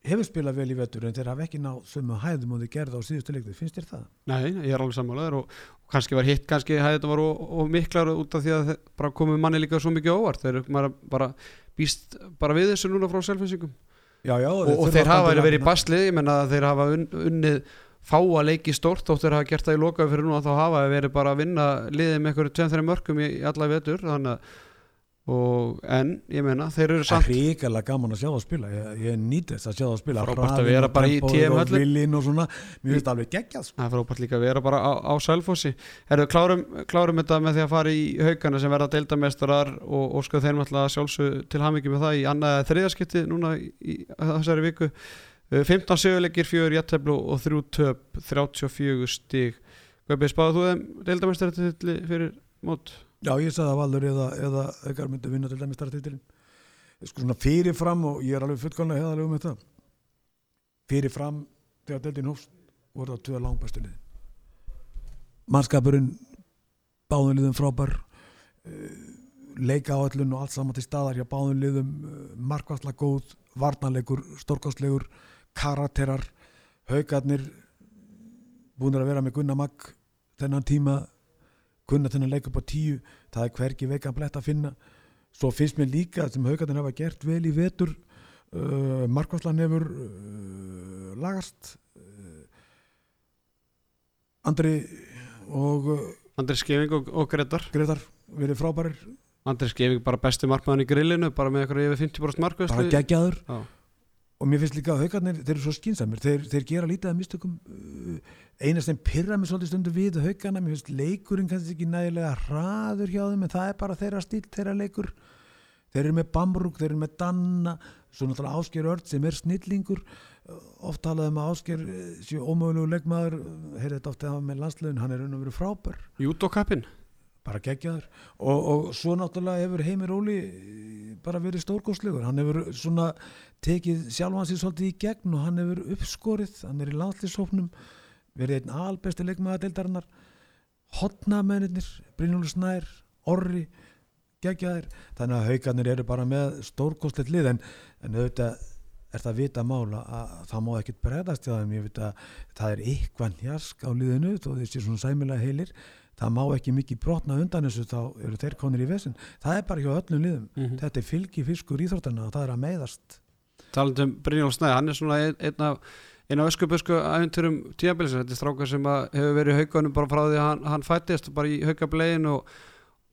S3: hefur spilað vel í vettur en þeir hafa ekki náð sömu hæðum og þeir gerða á síðustu leiktu, finnst þér það?
S2: Nei, ég er alveg sammálaður og, og kannski var hitt kannski hæðum var og miklar út af því að bara komið manni líka svo mikið óvart. Þeir eru bara býst bara við þessu núna frá selfinsingum og, og þeir hafa verið í baslið ég menna að þeir hafa un, unnið fá að leiki stórt og þeir hafa gert það í lokaðu fyrir nú að þá hafa verið bara að vinna liðið með einhverju 2-3 mörgum í, í alla vettur þannig að og, en ég meina þeir eru
S3: Það er
S2: samt
S3: ríkilega gaman að sjá það spila. Ég, ég nýti þess að sjá það spila.
S2: Frábært að vera
S3: og
S2: bara í
S3: og og svona. Mér finnst alveg geggjað sko.
S2: það er frábært líka að vera bara á, á Sælfossi Herðu, klárum, klárum þetta með því að fara í haugana sem verða deildamestrar og óskar þeim alltaf sjálfsög til hamingi með það í annað eða þriðaskipti núna í, þessari viku. Uh, 15 sigurleikir, 4 jætteflu og 3 töp, 34 stig. Hvað spáðu þú þeim deildamestrar?
S3: Já, ég sagði að Valur eða, eða aukar myndi vinna til dæmis startitilin sko svona fyrirfram og ég er alveg fullkonlega heðalega um þetta fyrirfram þegar deildin hófst voru það tvö langbæstu lið mannskapurinn báðum liðum frábær eh, leika áallun og allt saman til staðar hjá báðum liðum markværsla góð, varnarleikur stórkostlegur, karakterar haugarnir búinir að vera með Gunnar Magg þennan tíma kunna þennan leik upp á tíu það er hvergi veikan blett að finna. Svo finnst mér líka sem haugarnir hafa gert vel í vetur uh, markværslan hefur uh, lagast uh, Andri og uh,
S2: Andri Skeving og, og Gretar.
S3: Gretar verið frábærir.
S2: Andri Skeving bara besti markmaðan í grillinu bara með eitthvað yfir 50% markvæslu
S3: bara geggjaður.
S2: Já.
S3: Og mér finnst líka að haugarnir, þeir eru svo skinsamir þeir, þeir gera lítið að mistökum uh, eina sem pyrra mig svolítið stundu við haugarna, mér finnst leikurinn kannski ekki nægilega hraður hjá þeim en það er bara þeirra stíl, þeirra leikur. Þeir eru með Bamrúk, þeir eru með Danna svo náttúrulega Ásker Örd sem er snillingur. Oft talaði um að Ásker eh, sé ómögulegu leikmaður. Heyrði þetta oft með landslegin, hann er og verið frábær.
S2: Júdokappin
S3: bara geggjaður. Og, og svo náttúrulega hefur Heimir Óli eh, bara verið stórgóðslegur hann hefur svona tekið sjálfan sér svolítið í gegn og hann hefur uppskorið. Hann er í landslýshófnum verið einn albesti leikmaðadeildarinnar hotnamennir Brynjólfur Snær, Orri geggjaðir, þannig að haugarnir eru bara með stórgóðslegt lið. En, en auðvitað er það vita mála að það má ekkert bregðast hjá þeim. Ég veit að það er eitthvað njarsk á liðinu þó þessi svona sæmilega heilir það má ekki mikið brotna undan þessu þá eru þeir konir í vesen. Það er bara hjá öllum liðum.
S2: Mhm.
S3: þetta er fylgi fiskur íþróttana og það er að meiðast.
S2: Talandi um Brynjólf Snæði, hann er svona einn, einn af einn af öskubösku æfinturum tíabilis, þetta er strákar sem hefur verið í haugunum bara frá því að hann, hann fættist bara í haugablegin og,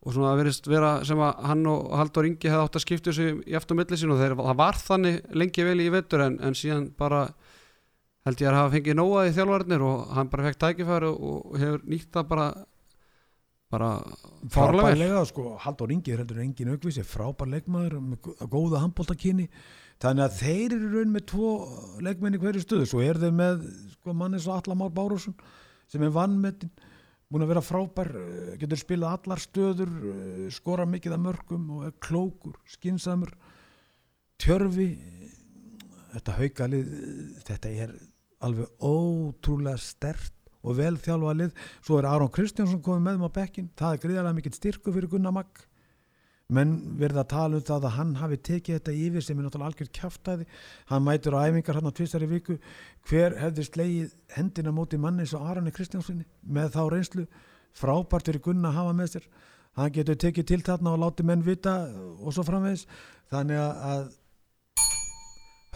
S2: og svona verist vera sem að hann og Haldur Ingi hefði átt að skipta sig í eftir milli sín og þeir, það var þannig lengi vel í vetur en, en síðan bara held ég að hafa fengið nóað í þjálfarnir og hann bara fekk tækifæri og, og hefur nýtt það bara
S3: frábærlega sko, Haldur Ingi er heldur engin aukvísi frábær leikmaður með gó- góða handbóltakinni þannig að þeir eru raun með tvo leikmenn í hverju stöðu. Svo er þeir með sko, manni svo Allamár Bárusson sem er vannmetinn búin að vera frábær, eh, getur spilað allar stöður, eh, skora mikið af mörgum og er klókur, skinsamur tjörfi þetta haukalið þetta er alveg ótrúlega stert og vel þjálfa lið svo er Aron Kristjánsson komið með um á bekkin það er gríðarlega mikill styrku fyrir Gunnar Magg. Menn verða að tala um það að hann hafi tekið þetta yfir sem er náttúrulega algjör kjáftæði hann mætur á æfingar hann á tvistar í viku. Hver hefði slegið hendina móti manni eins og Aronni Kristjánssoni með þá reynslu? Frábært fyrir Gunnar að hafa með sér. Hann getur tekið til þarna og látið menn vita og svo framvegis. Þannig að,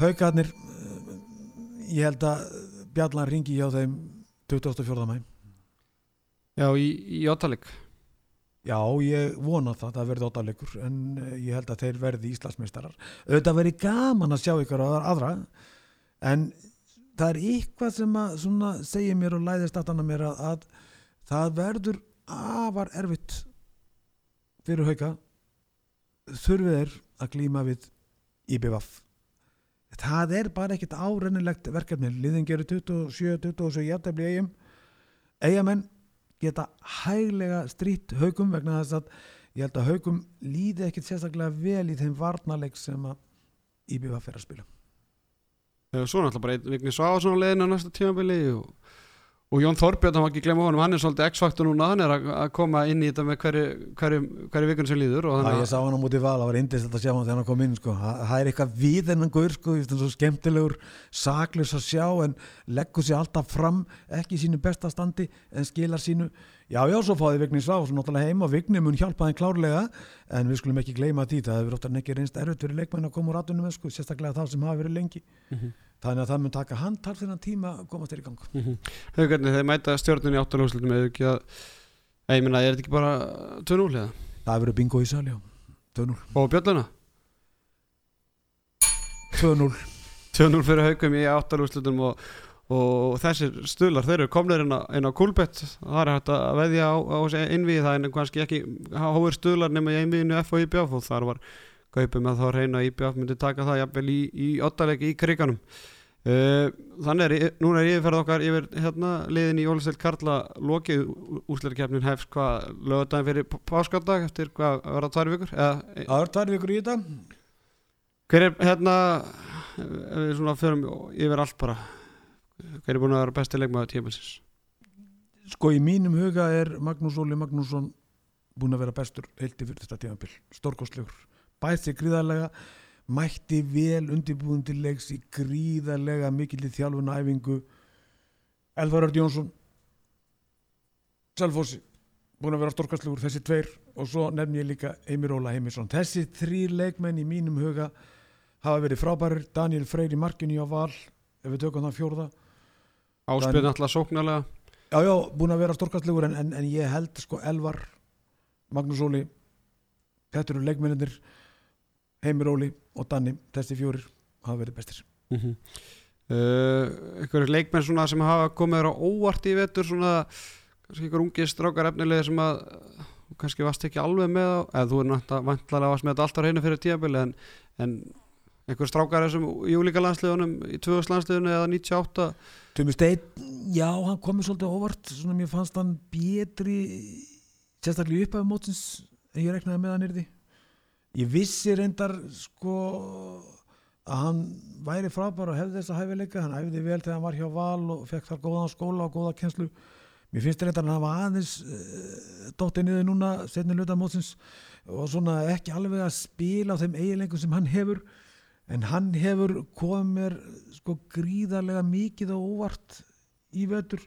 S3: haugarnir eh, ég held að Bjallan ringi hjá þeim 24. mæ
S2: já, í, í Jótalik
S3: Já, ég vona það, það verði óttalegur en eh, ég held að þeir verði Íslandsmeistarar. Auðvitað verði gaman að sjá ykkur aðra en það er eitthvað sem að svona, segja mér og læðist aftan að mér að, að það verður afar erfitt fyrir hauka. Þurfið þeir að glíma við IBVF það er bara ekkit árennilegt verkefni. Liðin gerir 27-27 jættabli eigum eigamenn geta hæglega strýtt haugum vegna þess að ég held að haugum líði ekkit sérstaklega vel í þeim varnarleik sem að IBVF er að spila.
S2: Svo náttúrulega bara einn vikni sá svona leiðin á næsta tímabili og, og Jón Þorbjörn, hann var ekki að glemma honum, hann er svolítið X-faktor núna, hann er að, koma inn í þetta með hverju, hverju, hverju vikun sem líður þannig
S3: ég sá hann á móti val, það var indislegt að sjá hann þegar hann kom inn sko. það er eitthvað við hennan gaur sko, það er svo skemmtilegur saklus að sjá en leggur sér alltaf fram ekki í sínu besta standi en skilar sínu. Já já svo fáði Vigni Svá svo náttúrulega heim og Vigni mun hjálpa þeim klárlega en við skulum ekki gleyma því það hefur að þannig að það mun taka hann tal þennan tíma að komast þér í gang.
S2: Haugarnir, þeir mæta stjórnunni í áttalöfslutum eða ekki að, að ég minna, er þetta ekki bara 2-0 eða?
S3: það hefur verið bingo í sal já. 2-0
S2: og bjölluna
S3: 2-0
S2: 2-0 fyrir haugum í áttalúslutum og, og þessir stuðlar þeir eru komnir inn á, inn á Kulbett það er hægt að veðja á, á innvíð það er kannski ekki háir stuðlar nema í einvíðinu F og IBF og þar var kaupið með þá að reyna að IBF myndi taka það jafnvel í, í í þannig er, núna er yfirferð okkar yfir hérna liðin í Ólisel Karla lokið. Úsleirkjafnin hefst hvað lögadagin fyrir páskadag eftir hvað verða tvær vikur? Eða
S3: Það er tvær vikur í þetta.
S2: Hver er hérna ef við svona förum yfir allt bara. Hver er búin að vera besti leikmaður tímilsins?
S3: Sko í mínum huga er Magnús Óli Magnússon búin að vera bestur heilt í fyrir þetta tímabil, stórkostlegur. Bæði gríðarlega mætti vel undirbúðum til leiks í gríðarlega mikill í þjálfun æfingu. Elvar Örd Jónsson Selfossi búin að vera stórkostlegur þessi tveir og svo nefn ég líka Eimir Óla Heimisson. Þessi þrý leikmenn í mínum huga hafa verið frábærir. Daniel Freyr í markinu á val ef við tökum það fjórða.
S2: Áspiln alltaf sóknarlega.
S3: Já, já, búin að vera stórkastlegur en, en, en ég held sko Elvar, Magnús Óli þetta eru leikmennir Heimir Óli og Danni þessi fjórir hafa verið bestir.
S2: Mm -hmm. uh, einhverjir leikmenn svona sem hafa komið þér á óvart í vetur svona kannski einhver ungi strákar efnilegir sem að kannski varst ekki alveg með á eða þú er náttúrulega vantlalega varst með þetta alltaf reynu fyrir tíabili en, en einhver strákar þessum í úlíka landsliðunum í 2000 landsliðunum eða 98
S3: Tumi Steinn, já, hann komið svolítið óvart svona mér fannst hann betri sérstaklega upp af mótsins en ég reknaði með hann yrði ég vissi reyndar sko að hann væri frábær og hefði þessa hæfileika. Hann æfði vel þegar hann var hjá Val og fekk þar góðan skóla og góða kjenslu mér finnst reyndar að hann var aðeins uh, dóttið niður núna setni luta mótsins og svona ekki alveg að spila á þeim eiginleikum sem hann hefur. En hann hefur komið mér sko gríðarlega mikið og óvart í vetur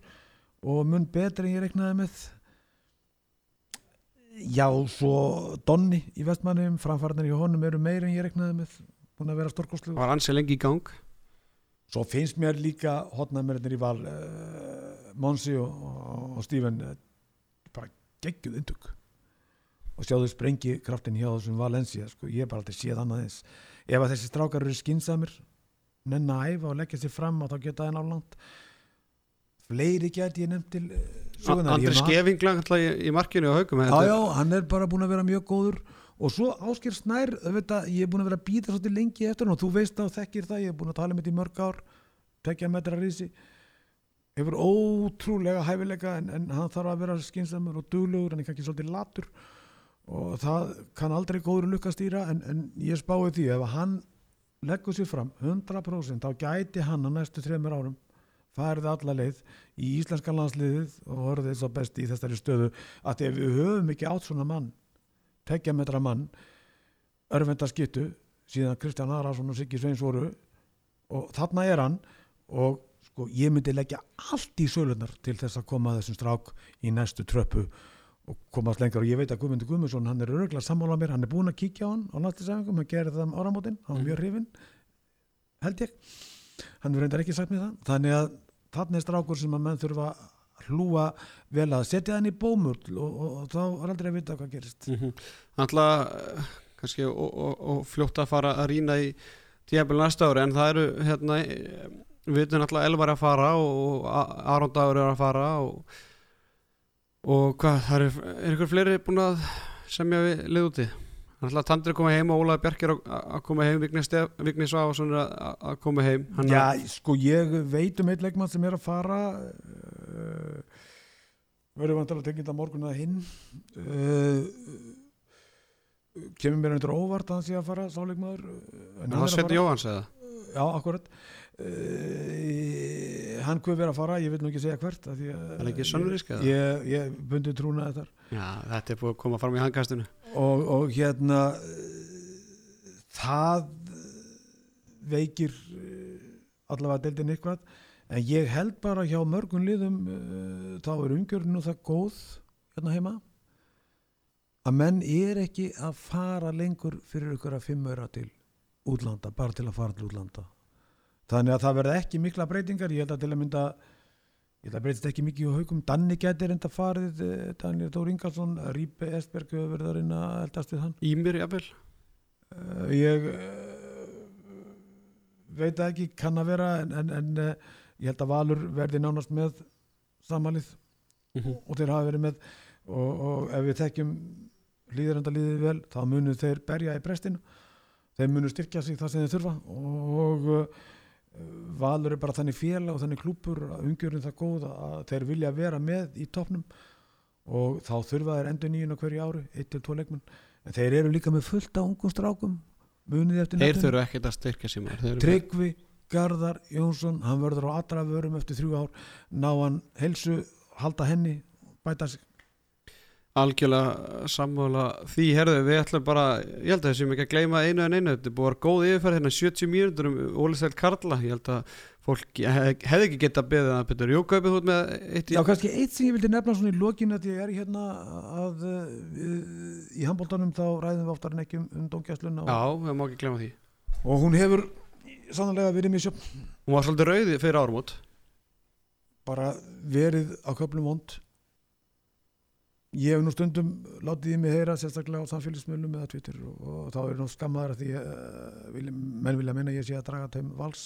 S3: og mun betur en ég reknaði með já, svo Donni í vestmannum, framfarnir í honum eru meir en ég reknaði með búin að vera stórkostlu
S2: var ansi lengi í gang?
S3: Svo finnst mér líka hotnæmurinnir í val uh, Monsi og, og, Steven uh, bara geggjuð indug og sjáðu sprengi kraftin hjá þessum Valencia sko, ég er bara alltaf séð annað eins. Ef að þessi strákar eru skinsamir nenn að æfa og leggja sér fram og þá geta það nálangt fleiri gæti ég nefnt til uh, sögunar.
S2: Andri Skevingla í, í markinu á haugum
S3: Já, já, hann er bara búin að vera mjög góður og svo Ásker Snær, auðvitað, ég er búin að vera að býta svolítið lengi eftir hann og þú veist að þekkir það, ég er búin að tala um þetta í mörg ár tekja metra rísi hefur ótrúlega hæfileika en, en hann þarf að vera skinsamur og duglegur, hann er kannski svolítið latur og það kann aldrei góður lukka stýra en, en ég spáði því ef hann leggur sér fram 100% þá gæti hann á næstu þreymur árum farið alla leið í íslenska landsliðið og horfið þess að besti í þessari stöðu að ef við höfum ekki átt svona mann tekja metra mann örvenda skittu síðan Kristján Arason og Siggi Sveins voru og þarna er hann og sko ég myndi leggja allt í sölunar til þess að koma að þessum strák í næstu tröppu og komast lengur og ég veit að Guðmundur Guðmundsson hann er örgulega sammála mér, hann er búin að kíkja á hann á landsliðsæfingum, hann gerir það um áramótin hann var mjög hrifin held ég. Hann er reyndar ekki sagt mér það. Þannig að er strákur sem að menn þurfa hlúa vel að setja hann í bómull og, og, og þá er aldrei að vita hvað gerist.
S2: Mm Alltaf kannski og, og, fljótt að fara að rýna í tíðanbíl næsta ári en það eru hérna eh, við veitum alltaf Elvar að fara og Aron Dagur er að fara og, hvað, eru er ykkur fleiri búin að semja við lið úti Alltaf Tandri að koma heim og Ólaður Bjarkir að að koma heim Svafason er að, að koma heim. Hann
S3: Já, sko ég veit um eitt leikmann sem er að fara uh, verður vantilega tekið þetta morgun að hinn. Uh, kemur mér undir óvart að hann sé að fara sáleikmaður uh, en
S2: það
S3: að
S2: Sveti Jóhans eða?
S3: Já, akkurat uh, hann hvað vera að fara ég vil nú ekki segja hvert að-
S2: Er það ekki Sönnurísk eða?
S3: Ég, ég bundi trúna þetta
S2: Já, þetta er búið að koma fram í hangkastinu
S3: og, og hérna uh, það veikir uh, allavega deildin eitthvað. En ég held bara hjá mörgum liðum uh, þá er umgjörnum það góð hérna heima að menn er ekki að fara lengur fyrir ykkur að fimm öra til útlanda, bara til að fara til útlanda þannig að það verða ekki mikla breytingar. Ég held að til að mynda ég það breytist ekki mikið á haugum Danni gæti reynda farið eh, Daniel Dór Ingalsson, Rípe Estberg hefur verið að að eldast við hann.
S2: Ímir, jafnvel.
S3: Uh, ég uh, veit ekki kann að vera en, en, en uh, ég held að Valur verði nánast með samalið
S2: Mhm.
S3: og þeir hafa verið með og, og ef við þekkjum hlýðarenda liðið vel þá munu þeir berja í brestinu þeir munu styrkja sig það sem þeir þurfa. Og Valur er bara þannig félag og þannig klúpur að umgjörðin það góð að þeir vilja vera með í topnum og þá þurfa þeir endur nýjun á hverju ári, 1-2 leikmenn en þeir eru líka með fullt á ungum strákum munið eftir
S2: Þeir
S3: nefnum.
S2: þurfa ekkert að maður Þeir eru
S3: Tryggvi Garðar Jónsson hann verður á allra vörum eftir þrjú ár ná hann helsu, halda henni bæta sig
S2: algjörlega sammála því. Herðu við ætlum bara, ég held að þessum ekki að gleyma einu en einu, þetta búið að vera góð yfirferð hérna 70 mínútur um Ólisæl Karla. Ég held að fólk hef, hefði ekki beðið að betur Jókaupið út með eitt í
S3: Já, kannski eitt sem ég vildi nefna svona í lokin að ég er hérna að uh, í handbóltanum þá ræðum við oftar en ekki um, um dóngjæsluna
S2: Já,
S3: og,
S2: við má ekki gleyma því.
S3: Og hún hefur sannlega verið mjög sjöfn.
S2: Hún var svolítið rauði fyrir árumót
S3: bara verið á köflum vond ég hef nú stundum látið í mig heyra sérstaklega á samfélagsmiðlum eða Twitter og, og þá er nú skammaður að því uh, menn vilja menna að ég sé að draga þeim vals.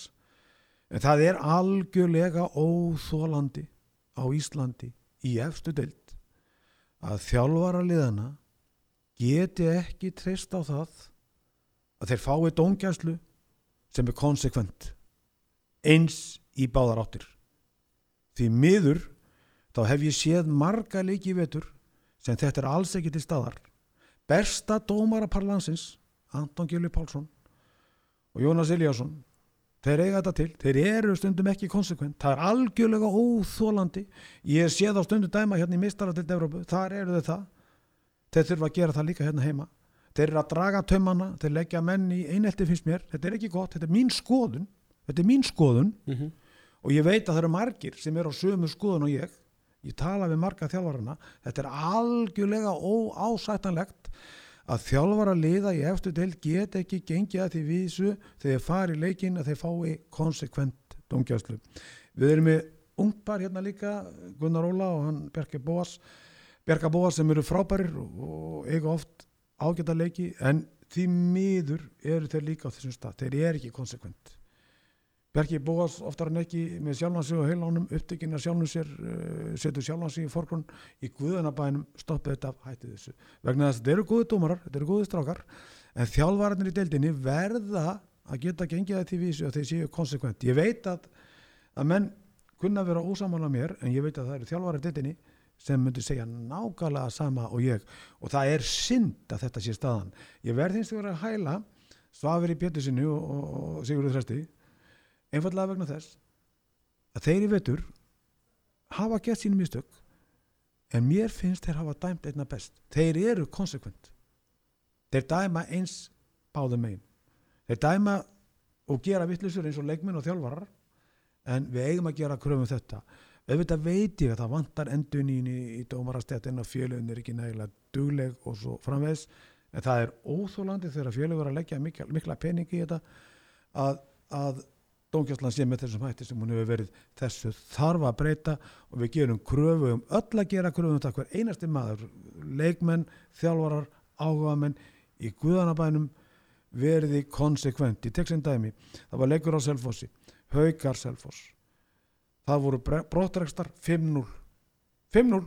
S3: En það er algjörlega óþólandi á Íslandi í efstu deild að þjálfara liðana geti ekki treyst á það að þeir fái dóngjæslu sem er konsekvent eins í báðar áttir. Því miður þá hef ég séð marga leiki vetur sem þetta er alls ekki til staðar. Besta dómara parlansins Anton Gjölu Pálsson og Jónas Eliasson þeir eiga þetta til, þeir eru stundum ekki konsekvent, það er algjörlega óþólandi ég sé þá stundum dæma hérna í mistara til Evrópu, þar eru þau það. Þeir þurfa að gera það líka hérna heima. Þeir eru að draga tömmana, þeir leggja menn í einelti finnst mér, þetta er ekki gott, þetta er mín skoðun. Þetta er mín skoðun.
S2: Mm -hmm.
S3: og ég veit að það eru margir sem eru á sömu skoðun og ég ég tala við marga þjálfarana. Þetta er algjörlega óásættanlegt að þjálfara liða í eftir del get ekki gengið að því vísu þegar fari leikin að þeir fái konsekvent domgjastlu við erum með ungpar hérna líka Gunnar Óla og hann Bjarki Bóas. Bjarka Bóas sem eru frábærir og eiga oft ágæta leiki en því miður eru þeir líka á þessum stað, þeir eru ekki konsekvent Bjarki Bóas oftar en ekki með sjálfansi og heilánum upptökin að sjálfum sér uh, setur sjálfansi í forgrunn í guðanabænum stoppið þetta af hættið þessu vegna þess að þetta eru góði dómarar, þetta eru góði strákar en þjálfararnir í deildinni verða að geta gengið það til vísu og þeir séu konsekvent. Ég veit að að menn kunna vera ósamála mér en ég veit að það eru þjálfarar í deildinni sem myndi segja nákvæmlega sama og ég og það er synd að þetta sé staðan. Ég verð einfallega vegna þess að þeir í vetur hafa gett sínum mistök en mér finnst þeir hafa dæmt einna best. Þeir eru konsekvent þeir dæma eins báðum megin. Þeir dæma og gera vittlusur eins og leikmenn og þjálfarar en við eigum að gera kröfum þetta. Auðvitað veit ég að það vantar endunín í, í dómarastættin og fjöluðin er ekki nægilega dugleg og svo framvegs en það er óþólandi þegar fjöluð verður að leggja mikla, mikla peningi í þetta að, að Dómkjastlan sé með þessum hætti sem hún hefur verið þessu þarf að breyta og við gerum kröfu um öll að gera kröfu um það hver einasti maður, leikmenn, þjálfarar, áhugamenn í Guðanabænum verði konsekvent. Í tekst einn dæmi, það var leikur á Selfossi, Haukar Selfoss. Það voru brottrekstar 5-0. 5-0.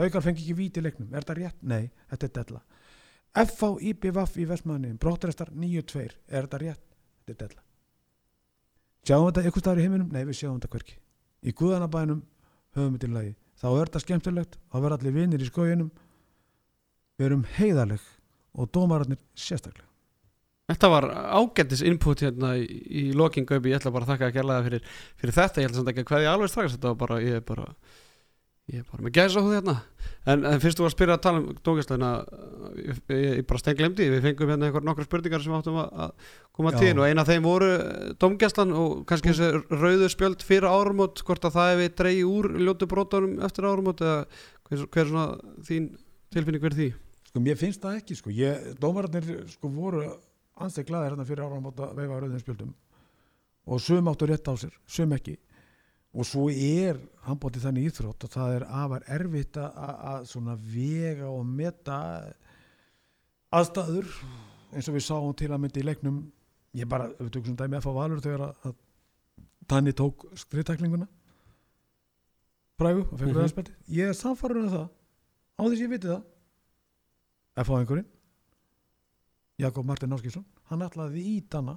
S3: Haukar fengi ekki víti leiknum. Er þetta rétt? Nei, þetta er della. FV IPVF í Vestmanniðin, brottrekstar 9-2. Er þetta rétt? Þetta er della sjáum þetta ykkur staðar í heiminum? Nei, við sjáum þetta hverki í Guðanabænum höfum við til lagi. Þá er þetta skemmtilegt, þá verður allir vinnir í skóginum. Við erum heiðarleg og dómararnir sérstaklega.
S2: Þetta var ágættis input hérna í, í lokingaupi, ég ætla bara að þakka að kærlega fyrir, fyrir þetta, ég ætla samt ekki að hvað ég alveg strax. Þetta var bara, ég er bara ég er bara með gæsa húð hérna en, en fyrst þú var að spyrja að tala um dókjastluna ég, ég, bara stein glemdi, við fengum hérna einhver nokkar spurningar sem áttum að, að koma
S3: Já.
S2: til og eina af þeim voru dómgjastlan og kannski þessi rauðu spjöld fyrir árumót, hvort að það hefði dreigi úr ljótu brotunum eftir árumót eða hver, hver er svona þín tilfinning verið því?
S3: sko mér finnst það ekki sko ég, dómararnir sko voru ansið glæðir hérna fyrir ára á móta veifa rauðin spjöldum og sum áttu rétt á sér, sum ekki og svo er handbóti þannig íþrótt og það er afar erfitt að, að, að svona vega og meta aðstæður eins og við sáum til að myndi í leiknum. Ég bara, við tökum svona dæmi F á Valur þegar að, að Tanni tók skriðtæklinguna brægu og fekk
S2: Mhm.
S3: rauðarspjaldi ég er samfarið um það á þess ég viti það. F á einhverjum Jakob Martin Áskísson hann ætlaði í Danna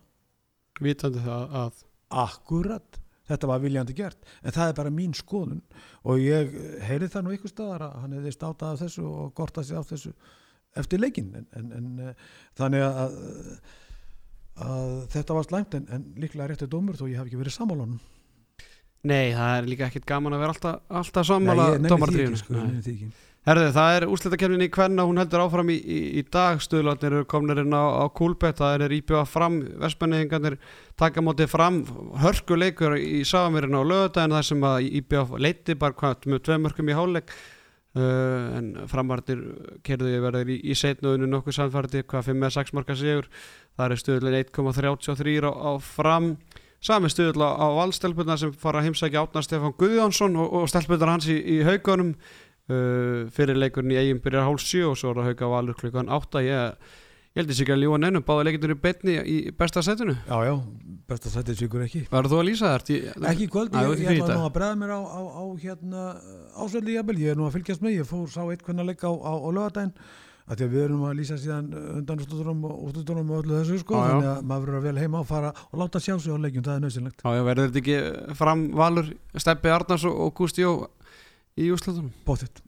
S2: vitandi það að
S3: akkurat þetta var viljandi gert. En það er bara mín skoðun. Og ég heyri það nú ykkur staðar að hann hefði státað af þessu og gortað sig af þessu eftir leikinn. En, en, en eh, þannig að, að þetta var slæmt en, en líklega réttið dómur þó ég hef ekki verið sammálunum
S2: Nei, það er líka ekkit gaman að vera alltaf, alltaf sammála
S3: ekki, sko, ég nenni því ekki.
S2: Herðu, það er úrslitakefnin í Kvenna, hún heldur áfram í, í, í dag, stuðlarnir eru komnir inn á, á Kúlbett, það er íbjöða fram, vestmenniðingarnir taka mótið fram, hörku leikur í Sáamirinn á lögadaginn, það sem að íbjöða leiti bara hvað, með tvei mörgum í háleik, uh, en framartir kerðu ég verður í, í setnuðinu nokkuð samfærdi, hvað 5-6 marka sigur, það er stuðlun 1,33 á, á fram, Sami stuðl á, valstelpuna sem fara að heimsækja átna Stefán Guðjónsson og, og stelpunar hans í, í haugunum uh, fyrir leikurinn í eigin byrjar hálf sjö og svo er að hauga valur klukkan átta. Ég, ég held þessi ekki að ljúa neinum. Báða leikindur í betni í besta setinu
S3: Já, já, besta sætið svíkur ekki.
S2: Verður þú að lýsa? Ég,
S3: Ekki kvöld, ég, ég
S2: í
S3: ætla nú að bregða mér á, á, á hérna ásveldi jafnvel, ég er nú að fylgjast með, ég fór sá eitt hvernig leik á, á, á lögadaginn að því að við erum að lýsa síðan undan úrslutunum og og öllu þessu sko,
S2: já.
S3: þannig að maður verður vel heima og fara og láta sjá sig á leikjum, það er nöðsynlegt.
S2: Já, verður þetta ekki fram valur Steppi Arnars og, og Gústi Jó í úrslutunum?
S3: Bóttið.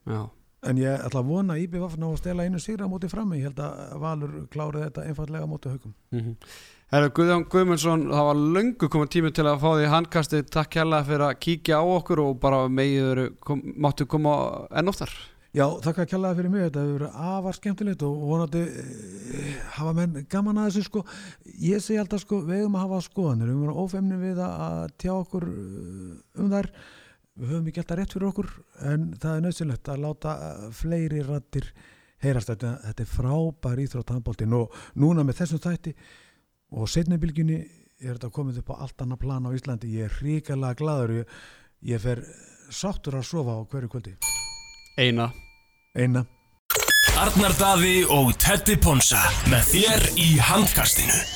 S3: En ég ætla að vona að IBVF ná að stela einu sigra móti frammi, ég held að Valur klári þetta einfallega móti haugum.
S2: mm Herru, Guðjón Guðmundsson, það var löngu komið tími til að fá því handkasti takk hérlega fyrir að kíkja á okkur og bara megiður kom, máttu koma enn oftar
S3: Já, þakka kjallaði fyrir mig, þetta hefur verið afar skemmtilegt og vonandi e, hafa menn gaman að þessu sko. Ég segi alltaf sko, við hefum að hafa skoðanir, við hefum verið ófemni við að tjá okkur eh, um þær, við höfum ekki alltaf rétt fyrir okkur en það er nöðsynlegt að láta fleiri rattir heyrast. Þetta, þetta er frábær íþrótt handbóltin og núna með þessum þætti og setnibilgjunni er þetta komið upp á allt annað plan á Íslandi, ég er ríkalega gladur, ég, ég fer sáttur að sofa á hverju kvöldi.
S2: Eina.
S3: Eina.
S1: Arnar Daði og Teddy Ponsa með þér í handkastinu